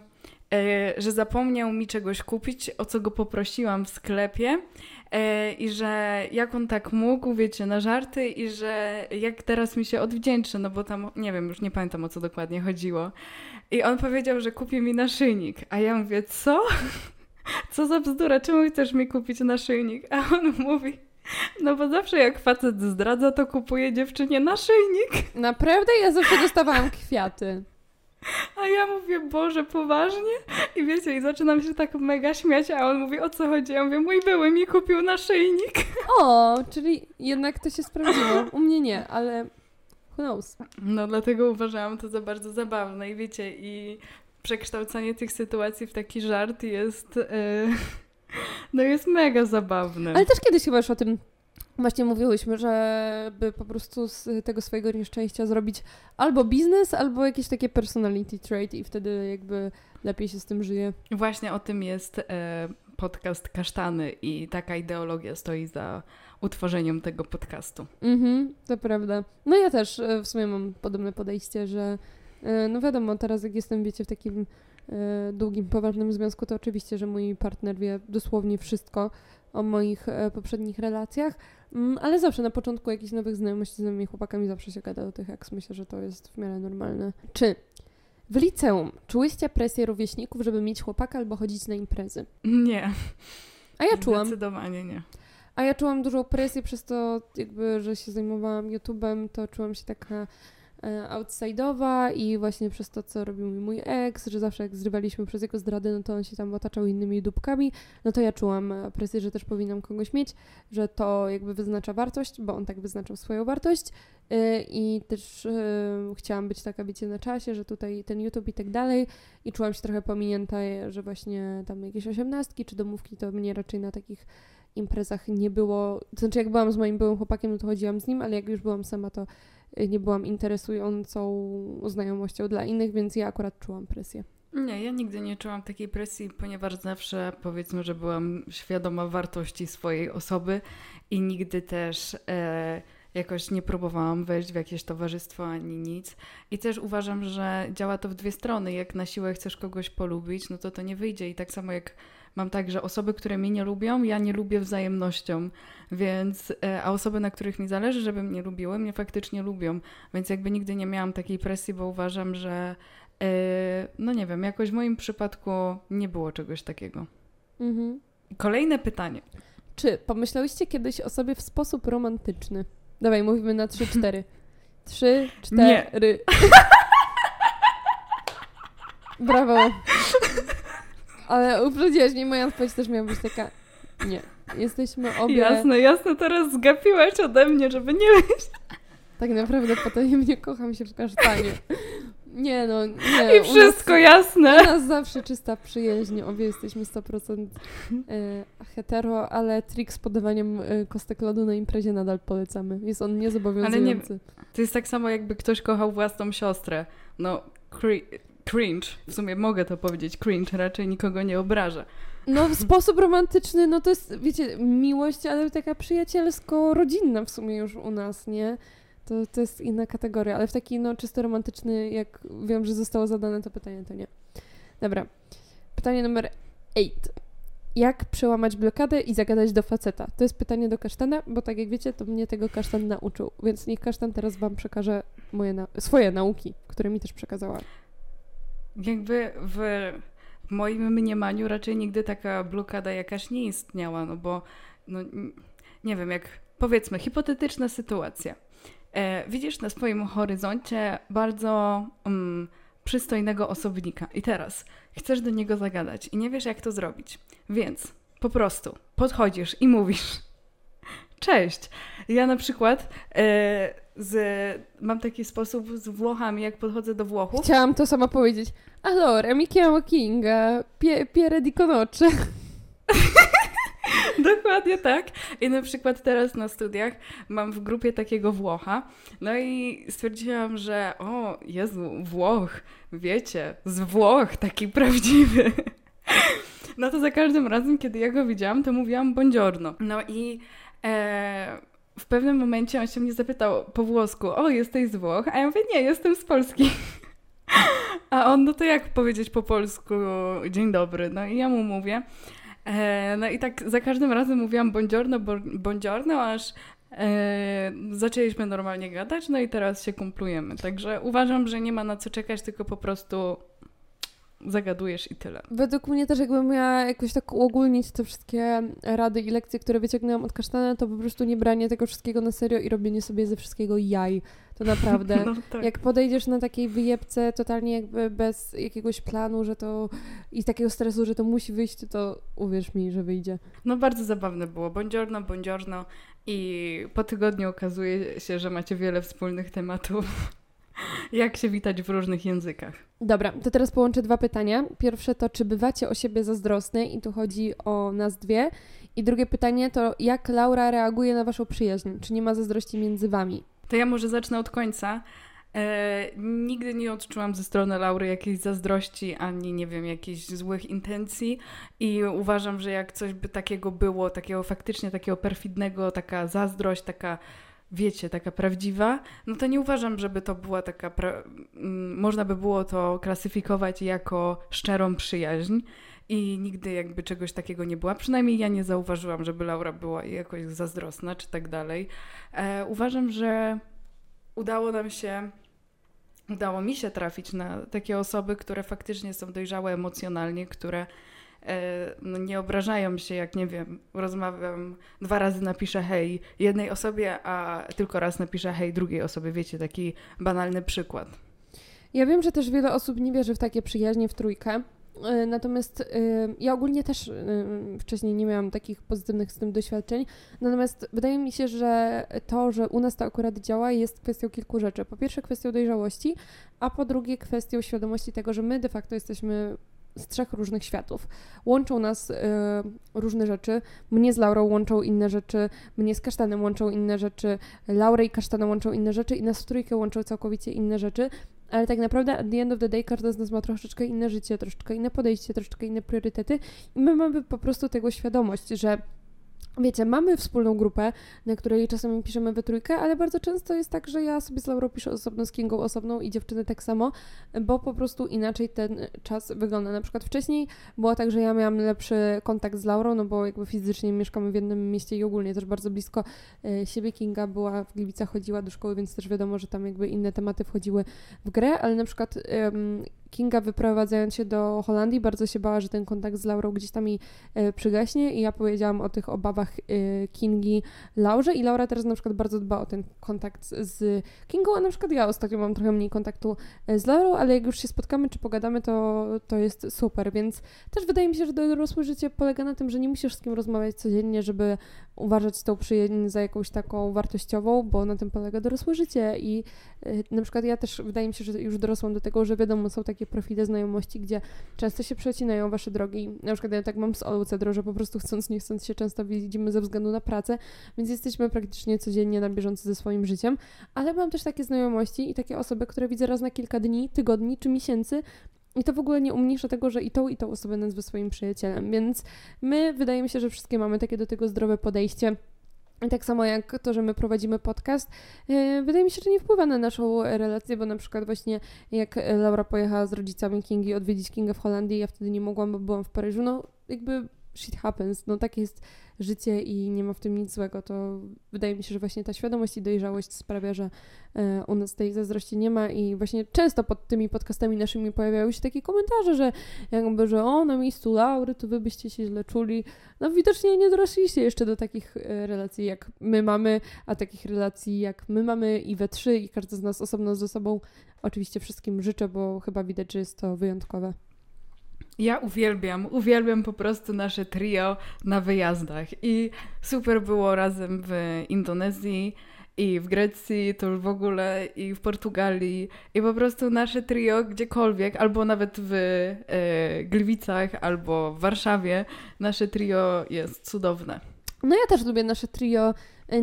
e, że zapomniał mi czegoś kupić, o co go poprosiłam w sklepie. E, I że jak on tak mógł, wiecie, na żarty, i że jak teraz mi się odwdzięczy, no bo tam, nie wiem, już nie pamiętam o co dokładnie chodziło. I on powiedział, że kupi mi naszyjnik. A ja mówię, co? co za bzdura, czemu chcesz mi kupić naszyjnik? A on mówi, no bo zawsze jak facet zdradza, to kupuje dziewczynie naszyjnik. Naprawdę? Ja zawsze dostawałam kwiaty. A ja mówię, Boże, poważnie? I wiecie, i zaczynam się tak mega śmiać, a on mówi, o co chodzi? Ja mówię, mój były mi kupił naszyjnik. O, czyli jednak to się sprawdziło. U mnie nie, ale who knows? No dlatego uważałam to za bardzo zabawne i wiecie, i przekształcanie tych sytuacji w taki żart jest. Yy, no jest mega zabawne. Ale też kiedyś chyba już o tym właśnie mówiłyśmy, żeby po prostu z tego swojego nieszczęścia zrobić albo biznes, albo jakieś takie personality trait i wtedy jakby lepiej się z tym żyje. Właśnie o tym jest e, podcast Kasztany i taka ideologia stoi za utworzeniem tego podcastu. Mhm, to prawda. No ja też e, w sumie mam podobne podejście, że no wiadomo, teraz jak jestem, wiecie, w takim e, długim, poważnym związku, to oczywiście, że mój partner wie dosłownie wszystko o moich e, poprzednich relacjach, mm, ale zawsze na początku jakichś nowych znajomości z nowymi chłopakami zawsze się gada o tych eks. Myślę, że to jest w miarę normalne. Czy w liceum czułyście presję rówieśników, żeby mieć chłopaka albo chodzić na imprezy? Nie. A ja czułam. Zdecydowanie nie. A ja czułam dużą presję przez to, jakby, że się zajmowałam YouTube'em, to czułam się taka E, outside'owa i właśnie przez to, co robił mi mój ex, że zawsze jak zrywaliśmy przez jego zdrady, no to on się tam otaczał innymi dupkami, no to ja czułam presję, że też powinnam kogoś mieć, że to jakby wyznacza wartość, bo on tak wyznaczał swoją wartość e, i też e, chciałam być taka, wiecie, na czasie, że tutaj ten YouTube i tak dalej i czułam się trochę pominięta, że właśnie tam jakieś osiemnastki czy domówki to mnie raczej na takich imprezach nie było, to znaczy jak byłam z moim byłym chłopakiem, no to chodziłam z nim, ale jak już byłam sama, to nie byłam interesującą znajomością dla innych, więc ja akurat czułam presję. Nie, ja nigdy nie czułam takiej presji, ponieważ zawsze powiedzmy, że byłam świadoma wartości swojej osoby i nigdy też e, jakoś nie próbowałam wejść w jakieś towarzystwo ani nic. I też uważam, że działa to w dwie strony. Jak na siłę chcesz kogoś polubić, no to to nie wyjdzie. I tak samo jak mam tak, że osoby, które mnie nie lubią, ja nie lubię wzajemnością, więc, e, a osoby, na których mi zależy, żeby mnie lubiły, mnie faktycznie lubią, więc jakby nigdy nie miałam takiej presji, bo uważam, że e, no nie wiem, jakoś w moim przypadku nie było czegoś takiego. Mhm. Kolejne pytanie. Czy pomyślałyście kiedyś o sobie w sposób romantyczny? Dawaj, mówimy na trzy, cztery. Trzy, cztery. Brawo. Ale uprzedziłaś mnie, moja odpowiedź też miała być taka, nie. Jesteśmy obie... Jasne, jasne, teraz zgapiłaś ode mnie, żeby nie myśleć. Tak naprawdę potajemnie kocham się w kasztanie. Nie no, nie. I wszystko nas, jasne. U nas zawsze czysta przyjaźń, obie jesteśmy 100% e, hetero, ale trik z podawaniem e, kostek lodu na imprezie nadal polecamy. Jest on niezobowiązujący. Ale nie, to jest tak samo jakby ktoś kochał własną siostrę. No, cringe. W sumie mogę to powiedzieć, cringe, raczej nikogo nie obraża. No w sposób romantyczny, no to jest, wiecie, miłość, ale taka przyjacielsko-rodzinna w sumie już u nas, nie? To, to jest inna kategoria, ale w taki no czysto romantyczny, jak wiem, że zostało zadane to pytanie, to nie. Dobra. Pytanie numer 8. Jak przełamać blokadę i zagadać do faceta? To jest pytanie do kasztana, bo tak jak wiecie, to mnie tego kasztan nauczył, więc niech kasztan teraz wam przekaże moje na swoje nauki, które mi też przekazała jakby w moim mniemaniu raczej nigdy taka blokada jakaś nie istniała, no bo no, nie wiem, jak powiedzmy, hipotetyczna sytuacja. E, widzisz na swoim horyzoncie bardzo um, przystojnego osobnika i teraz chcesz do niego zagadać i nie wiesz, jak to zrobić. Więc po prostu podchodzisz i mówisz: Cześć. Ja na przykład. E, z, mam taki sposób z Włochami, jak podchodzę do Włochów. Chciałam to samo powiedzieć. Allora, mi chiamo Kinga, pie, Piere di Conoce. Dokładnie tak. I na przykład teraz na studiach mam w grupie takiego Włocha. No i stwierdziłam, że o Jezu, Włoch, wiecie, z Włoch, taki prawdziwy. No to za każdym razem, kiedy ja go widziałam, to mówiłam buongiorno. No i e, w pewnym momencie on się mnie zapytał po włosku, o, jesteś z Włoch? A ja mówię, nie, jestem z Polski. A on, no to jak powiedzieć po polsku dzień dobry? No i ja mu mówię. E, no i tak za każdym razem mówiłam buongiorno, buongiorno, aż e, zaczęliśmy normalnie gadać, no i teraz się kumplujemy. Także uważam, że nie ma na co czekać, tylko po prostu zagadujesz i tyle. Według mnie też jakbym miała jakoś tak uogólnić te wszystkie rady i lekcje, które wyciągnęłam od kasztana, to po prostu nie branie tego wszystkiego na serio i robienie sobie ze wszystkiego jaj. To naprawdę. No, tak. Jak podejdziesz na takiej wyjebce totalnie jakby bez jakiegoś planu, że to i takiego stresu, że to musi wyjść, to uwierz mi, że wyjdzie. No bardzo zabawne było. Buongiorno, buongiorno i po tygodniu okazuje się, że macie wiele wspólnych tematów. Jak się witać w różnych językach? Dobra, to teraz połączę dwa pytania. Pierwsze to, czy bywacie o siebie zazdrosne i tu chodzi o nas dwie. I drugie pytanie to, jak Laura reaguje na waszą przyjaźń? Czy nie ma zazdrości między wami? To ja może zacznę od końca. E, nigdy nie odczułam ze strony Laury jakiejś zazdrości ani, nie wiem, jakichś złych intencji i uważam, że jak coś by takiego było, takiego faktycznie takiego perfidnego, taka zazdrość, taka wiecie, taka prawdziwa, no to nie uważam, żeby to była taka, pra... można by było to klasyfikować jako szczerą przyjaźń i nigdy jakby czegoś takiego nie była. Przynajmniej ja nie zauważyłam, żeby Laura była jakoś zazdrosna czy tak dalej. E, uważam, że udało nam się udało mi się trafić na takie osoby, które faktycznie są dojrzałe emocjonalnie, które no nie obrażają się, jak nie wiem, rozmawiam, dwa razy napiszę hej jednej osobie, a tylko raz napiszę hej drugiej osobie. Wiecie, taki banalny przykład. Ja wiem, że też wiele osób nie wierzy w takie przyjaźnie w trójkę. E, natomiast y, ja ogólnie też wcześniej nie miałam takich pozytywnych z tym doświadczeń. Natomiast wydaje mi się, że to, że u nas to akurat działa, jest kwestią kilku rzeczy. Po pierwsze, kwestią dojrzałości, a po drugie, kwestią świadomości tego, że my de facto jesteśmy z trzech różnych światów. Łączą nas y, różne rzeczy. Mnie z Laurą łączą inne rzeczy, mnie z Kasztanem łączą inne rzeczy, Laurę i Kasztana łączą inne rzeczy i nas trójkę łączą całkowicie inne rzeczy. Ale tak naprawdę at the end of the day każda z nas ma troszeczkę inne życie, troszeczkę inne podejście, troszeczkę inne priorytety i my mamy po prostu tego świadomość, że Wiecie, mamy wspólną grupę, na której czasami piszemy we trójkę, ale bardzo często jest tak, że ja sobie z Laurą piszę osobno, z Kingą osobną i dziewczyny tak samo, bo po prostu inaczej ten czas wygląda. Na przykład wcześniej było tak, że ja miałam lepszy kontakt z Laurą, no bo jakby fizycznie mieszkamy w jednym mieście i ogólnie też bardzo blisko e, siebie. Kinga była w Gliwicach, chodziła do szkoły, więc też wiadomo, że tam jakby inne tematy wchodziły w grę, ale na przykład Kinga wyprowadzając się do Holandii bardzo się bała, że ten kontakt z Laurą gdzieś tam mi e, przygaśnie i ja powiedziałam o tych obawach e, Kingi Laurze i Laura teraz na przykład bardzo dba o ten kontakt z Kingą, a na przykład ja ostatnio mam trochę mniej kontaktu e, z Laurą, ale jak już się spotkamy czy pogadamy, to, to jest super, więc też wydaje mi się, że dorosłe życie polega na tym, że nie musisz z kim rozmawiać codziennie, żeby uważać tą przyjaźń za jakąś taką wartościową, bo na tym polega dorosłe życie i na przykład ja też wydaje mi się, że już dorosłam do tego, że wiadomo, są takie profile znajomości, gdzie często się przecinają wasze drogi. Na przykład ja tak mam z Olu Cedro, że po prostu chcąc, nie chcąc się często widzimy ze względu na pracę, więc jesteśmy praktycznie codziennie na bieżąco ze swoim życiem, ale mam też takie znajomości i takie osoby, które widzę raz na kilka dni, tygodni czy miesięcy, i to w ogóle nie umniejsza tego, że i tą, i tą osobę nazwę swoim przyjacielem. Więc my, wydaje mi się, że wszystkie mamy takie do tego zdrowe podejście. I tak samo jak to, że my prowadzimy podcast, yy, wydaje mi się, że nie wpływa na naszą relację, bo na przykład właśnie jak Laura pojechała z rodzicami Kingi odwiedzić Kingę w Holandii, ja wtedy nie mogłam, bo byłam w Paryżu, no jakby shit happens, no tak jest życie i nie ma w tym nic złego, to wydaje mi się, że właśnie ta świadomość i dojrzałość sprawia, że e, u nas tej zazdrości nie ma i właśnie często pod tymi podcastami naszymi pojawiają się takie komentarze, że jakby, że o, na miejscu Laury, to wy byście się źle czuli. No widocznie nie dorośliście jeszcze do takich e, relacji, jak my mamy, a takich relacji, jak my mamy i we trzy i każdy z nas osobno ze sobą. Oczywiście wszystkim życzę, bo chyba widać, że jest to wyjątkowe. Ja uwielbiam, uwielbiam po prostu nasze trio na wyjazdach i super było razem w Indonezji i w Grecji, to już w ogóle i w Portugalii i po prostu nasze trio gdziekolwiek, albo nawet w e, Gliwicach, albo w Warszawie, nasze trio jest cudowne. No ja też lubię nasze trio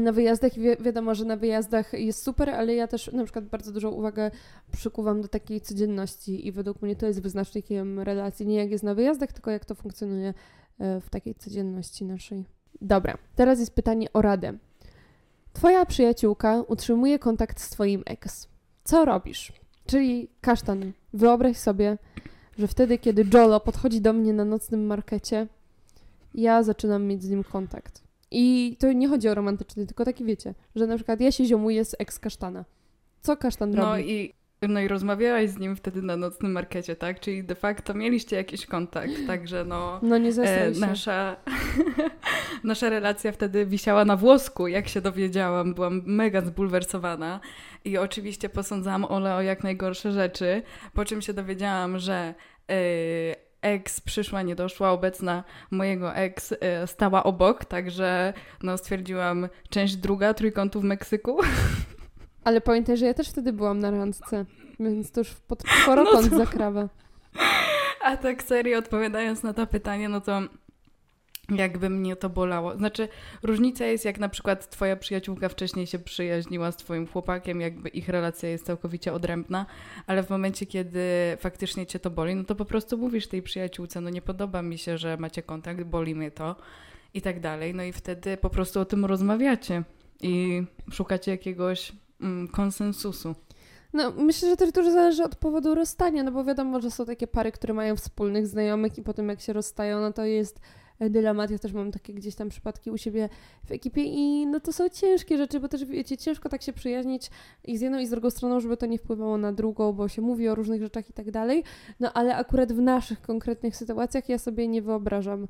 na wyjazdach i wi wiadomo, że na wyjazdach jest super, ale ja też na przykład bardzo dużą uwagę przykuwam do takiej codzienności i według mnie to jest wyznacznikiem relacji, nie jak jest na wyjazdach, tylko jak to funkcjonuje y, w takiej codzienności naszej. Dobra, teraz jest pytanie o radę. Twoja przyjaciółka utrzymuje kontakt z twoim ex. Co robisz? Czyli kasztan, wyobraź sobie, że wtedy, kiedy Jolo podchodzi do mnie na nocnym markecie, ja zaczynam mieć z nim kontakt. I to nie chodzi o romantyczny, tylko taki wiecie, że na przykład ja się ziomuję z ex kasztana. Co kasztan no robi? I, no i rozmawiałaś z nim wtedy na nocnym markecie, tak? Czyli de facto mieliście jakiś kontakt, także no... No nie e, Nasza, nasza relacja wtedy wisiała na włosku, jak się dowiedziałam. Byłam mega zbulwersowana i oczywiście posądzałam Ole o jak najgorsze rzeczy, po czym się dowiedziałam, że... Ex przyszła, nie doszła, obecna mojego ex e, stała obok, także no stwierdziłam część druga trójkątu w Meksyku. Ale pamiętaj, że ja też wtedy byłam na randce, więc to już pod czworokąt no to... zakrawa. A tak serio odpowiadając na to pytanie, no to jakby mnie to bolało. Znaczy, różnica jest, jak na przykład twoja przyjaciółka wcześniej się przyjaźniła z twoim chłopakiem, jakby ich relacja jest całkowicie odrębna, ale w momencie, kiedy faktycznie cię to boli, no to po prostu mówisz tej przyjaciółce, no nie podoba mi się, że macie kontakt, boli mnie to i tak dalej. No i wtedy po prostu o tym rozmawiacie i szukacie jakiegoś mm, konsensusu. No, myślę, że też dużo zależy od powodu rozstania, no bo wiadomo, że są takie pary, które mają wspólnych znajomych i potem jak się rozstają, no to jest dylemat. Ja też mam takie gdzieś tam przypadki u siebie w ekipie i no to są ciężkie rzeczy, bo też wiecie, ciężko tak się przyjaźnić i z jedną i z drugą stroną, żeby to nie wpływało na drugą, bo się mówi o różnych rzeczach i tak dalej. No ale akurat w naszych konkretnych sytuacjach ja sobie nie wyobrażam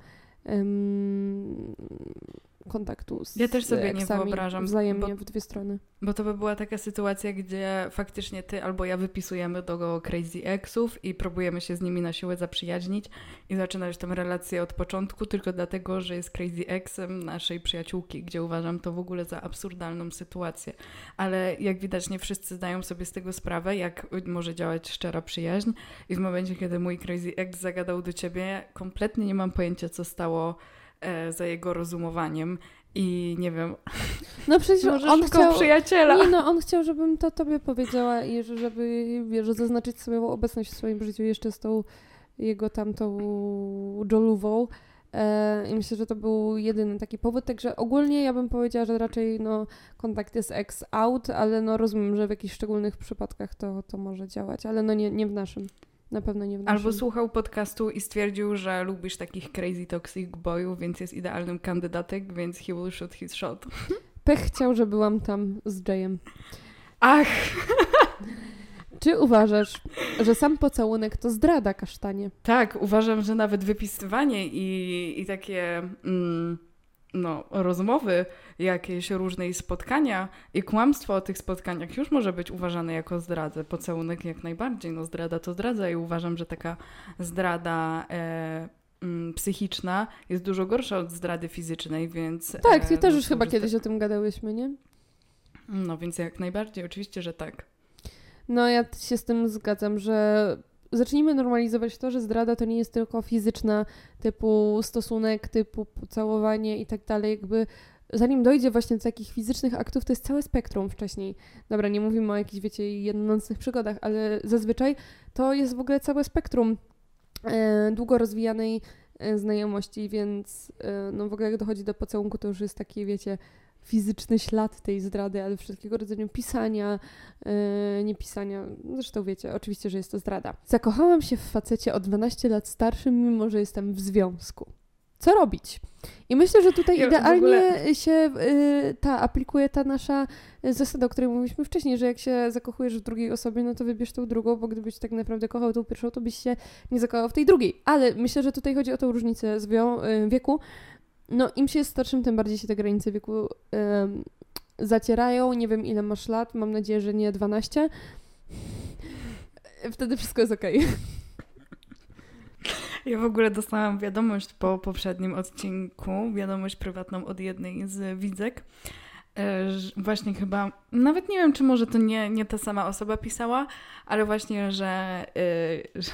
kontaktu z Ja też sobie nie wyobrażam. Wzajemnie bo, w dwie strony. Bo to by była taka sytuacja, gdzie faktycznie ty albo ja wypisujemy do Crazy Exów i próbujemy się z nimi na siłę zaprzyjaźnić i zaczynać tę relację od początku tylko dlatego, że jest Crazy Exem naszej przyjaciółki, gdzie uważam to w ogóle za absurdalną sytuację. Ale jak widać nie wszyscy zdają sobie z tego sprawę, jak może działać szczera przyjaźń i w momencie, kiedy mój Crazy Ex zagadał do ciebie, kompletnie nie mam pojęcia, co stało za jego rozumowaniem i nie wiem. No przecież Może on chciał przyjaciela. Nie, no on chciał, żebym to tobie powiedziała i żeby wiesz, zaznaczyć swoją obecność w swoim życiu jeszcze z tą jego tamtą Joluwą. E, I myślę, że to był jedyny taki powód. Także ogólnie ja bym powiedziała, że raczej no, kontakt jest ex-out, ale no rozumiem, że w jakichś szczególnych przypadkach to, to może działać, ale no nie, nie w naszym. Na pewno nie w naszym. Albo słuchał podcastu i stwierdził, że lubisz takich crazy toxic boyów, więc jest idealnym kandydatem, więc he will shoot his shot. Pech chciał, że byłam tam z Jayem. Ach! Czy uważasz, że sam pocałunek to zdrada kasztanie? Tak, uważam, że nawet wypisywanie i, i takie mm, no, rozmowy, jakieś różne spotkania i kłamstwo o tych spotkaniach już może być uważane jako zdradę. Pocałunek jak najbardziej. No, zdrada to zdradza i uważam, że taka zdrada e, mm, psychiczna jest dużo gorsza od zdrady fizycznej, więc... Tak, ty e, też no, już chyba kiedyś te- o tym gadałyśmy, nie? No, więc jak najbardziej, oczywiście, że tak. No ja się z tym zgadzam, że zacznijmy normalizować to, że zdrada to nie jest tylko fizyczna, typu stosunek, typu pocałowanie i tak dalej, jakby zanim dojdzie właśnie do takich fizycznych aktów, to jest całe spektrum wcześniej. Dobra, nie mówimy o jakichś, wiecie, jednonocnych przygodach, ale zazwyczaj to jest w ogóle całe spektrum e, długo rozwijanej e, znajomości, więc e, no w ogóle jak dochodzi do pocałunku, to już jest taki, wiecie, fizyczny ślad tej zdrady, ale wszelkiego rodzaju pisania, e, nie pisania, zresztą wiecie, oczywiście, że jest to zdrada. Zakochałam się w facecie o 12 lat starszym, mimo że jestem w związku. Co robić? I myślę, że tutaj Ja idealnie ogóle- się y, ta aplikuje ta nasza y, zasada, o której mówiliśmy wcześniej, że jak się zakochujesz w drugiej osobie, no to wybierz tą drugą, bo gdybyś tak naprawdę kochał tą pierwszą, to byś się nie zakochał w tej drugiej. Ale myślę, że tutaj chodzi o tą różnicę zwią- y, wieku. No im się jest starszym, tym bardziej się te granice wieku ym, zacierają. Nie wiem ile masz lat, mam nadzieję, że nie 12. Wtedy wszystko jest okej. Ja w ogóle dostałam wiadomość po poprzednim odcinku, wiadomość prywatną od jednej z widzek. e, Właśnie chyba, nawet nie wiem, czy może to nie, nie ta sama osoba pisała, ale właśnie, że, e, że,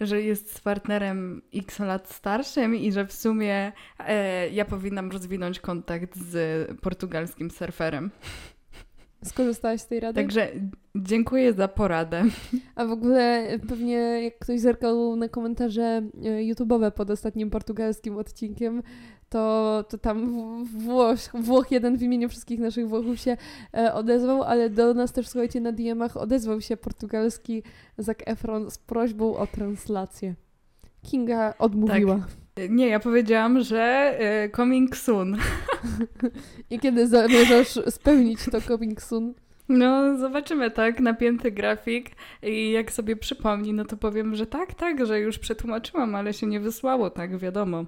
że jest z partnerem x lat starszym i że w sumie e, ja powinnam rozwinąć kontakt z portugalskim surferem. Skorzystałaś z tej rady? Także dziękuję za poradę. A w ogóle pewnie jak ktoś zerkał na komentarze e, YouTube'owe pod ostatnim portugalskim odcinkiem, to, to tam Włoch, Włoch jeden w imieniu wszystkich naszych Włochów się e, odezwał, ale do nas też, słuchajcie, na DM-ach odezwał się portugalski Zac Efron z prośbą o translację. Kinga odmówiła. Nie, ja powiedziałam, że e, coming soon. I kiedy zamierzasz spełnić to coming soon? No, zobaczymy, tak? Napięty grafik i jak sobie przypomni, no to powiem, że tak, tak, że już przetłumaczyłam, ale się nie wysłało, tak, wiadomo.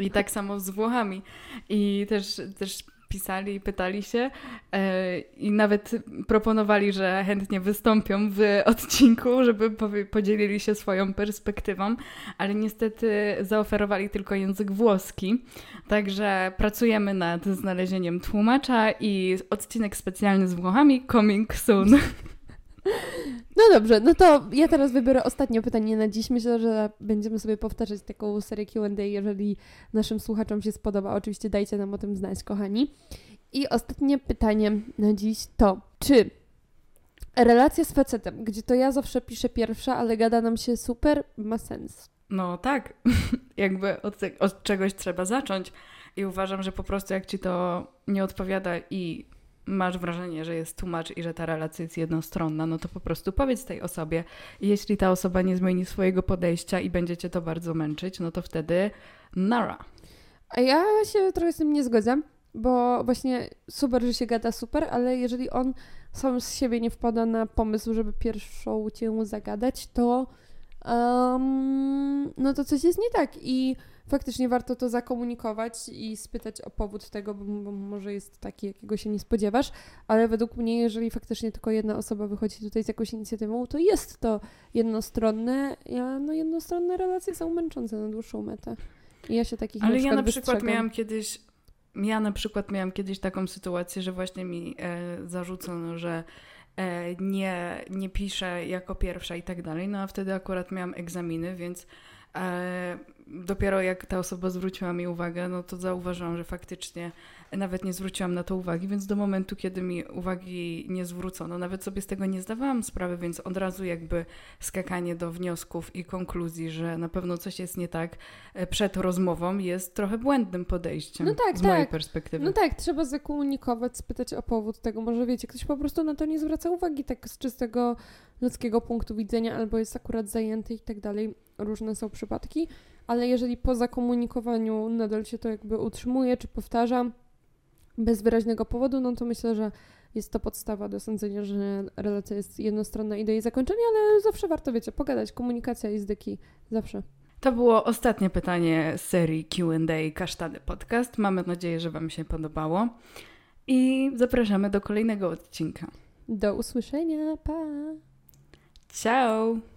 I tak samo z Włochami. I też, też pisali pytali się e, i nawet proponowali, że chętnie wystąpią w odcinku, żeby podzielili się swoją perspektywą, ale niestety zaoferowali tylko język włoski. Także pracujemy nad znalezieniem tłumacza i odcinek specjalny z Włochami coming soon. No dobrze, no to ja teraz wybiorę ostatnie pytanie na dziś. Myślę, że będziemy sobie powtarzać taką serię QA, jeżeli naszym słuchaczom się spodoba. Oczywiście dajcie nam o tym znać, kochani. I ostatnie pytanie na dziś to, czy relacja z facetem, gdzie to ja zawsze piszę pierwsza, ale gada nam się super, ma sens? No tak, jakby od, od czegoś trzeba zacząć i uważam, że po prostu jak ci to nie odpowiada i masz wrażenie, że jest tłumacz i że ta relacja jest jednostronna, no to po prostu powiedz tej osobie. Jeśli ta osoba nie zmieni swojego podejścia i będzie cię to bardzo męczyć, no to wtedy nara. A ja się trochę z tym nie zgadzam, bo właśnie super, że się gada super, ale jeżeli on sam z siebie nie wpada na pomysł, żeby pierwszą cię zagadać, to um, no to coś jest nie tak i faktycznie warto to zakomunikować i spytać o powód tego, bo, bo może jest taki, jakiego się nie spodziewasz, ale według mnie, jeżeli faktycznie tylko jedna osoba wychodzi tutaj z jakąś inicjatywą, to jest to jednostronne, a no jednostronne relacje są męczące na dłuższą metę. I ja się takich Ale na ja na przykład wystrzegam. miałam kiedyś, ja na przykład miałam kiedyś taką sytuację, że właśnie mi e, zarzucono, że nie, nie piszę jako pierwsza i tak dalej, no a wtedy akurat miałam egzaminy, więc E, dopiero jak ta osoba zwróciła mi uwagę, no to zauważyłam, że faktycznie nawet nie zwróciłam na to uwagi, więc do momentu, kiedy mi uwagi nie zwrócono, nawet sobie z tego nie zdawałam sprawy, więc od razu jakby skakanie do wniosków i konkluzji, że na pewno coś jest nie tak e, przed rozmową jest trochę błędnym podejściem No tak, z mojej tak. perspektywy. No tak, trzeba zakomunikować, spytać o powód tego. Może wiecie, ktoś po prostu na to nie zwraca uwagi tak z czystego ludzkiego punktu widzenia, albo jest akurat zajęty i tak dalej. Różne są przypadki, ale jeżeli po zakomunikowaniu nadal się to jakby utrzymuje czy powtarza bez wyraźnego powodu, no to myślę, że jest to podstawa do sądzenia, że relacja jest jednostronna i do jej zakończenia, ale zawsze warto, wiecie, pogadać. Komunikacja jest key. Zawsze. To było ostatnie pytanie z serii QA Kasztany Podcast. Mamy nadzieję, że Wam się podobało. I zapraszamy do kolejnego odcinka. Do usłyszenia. Pa! Ciao!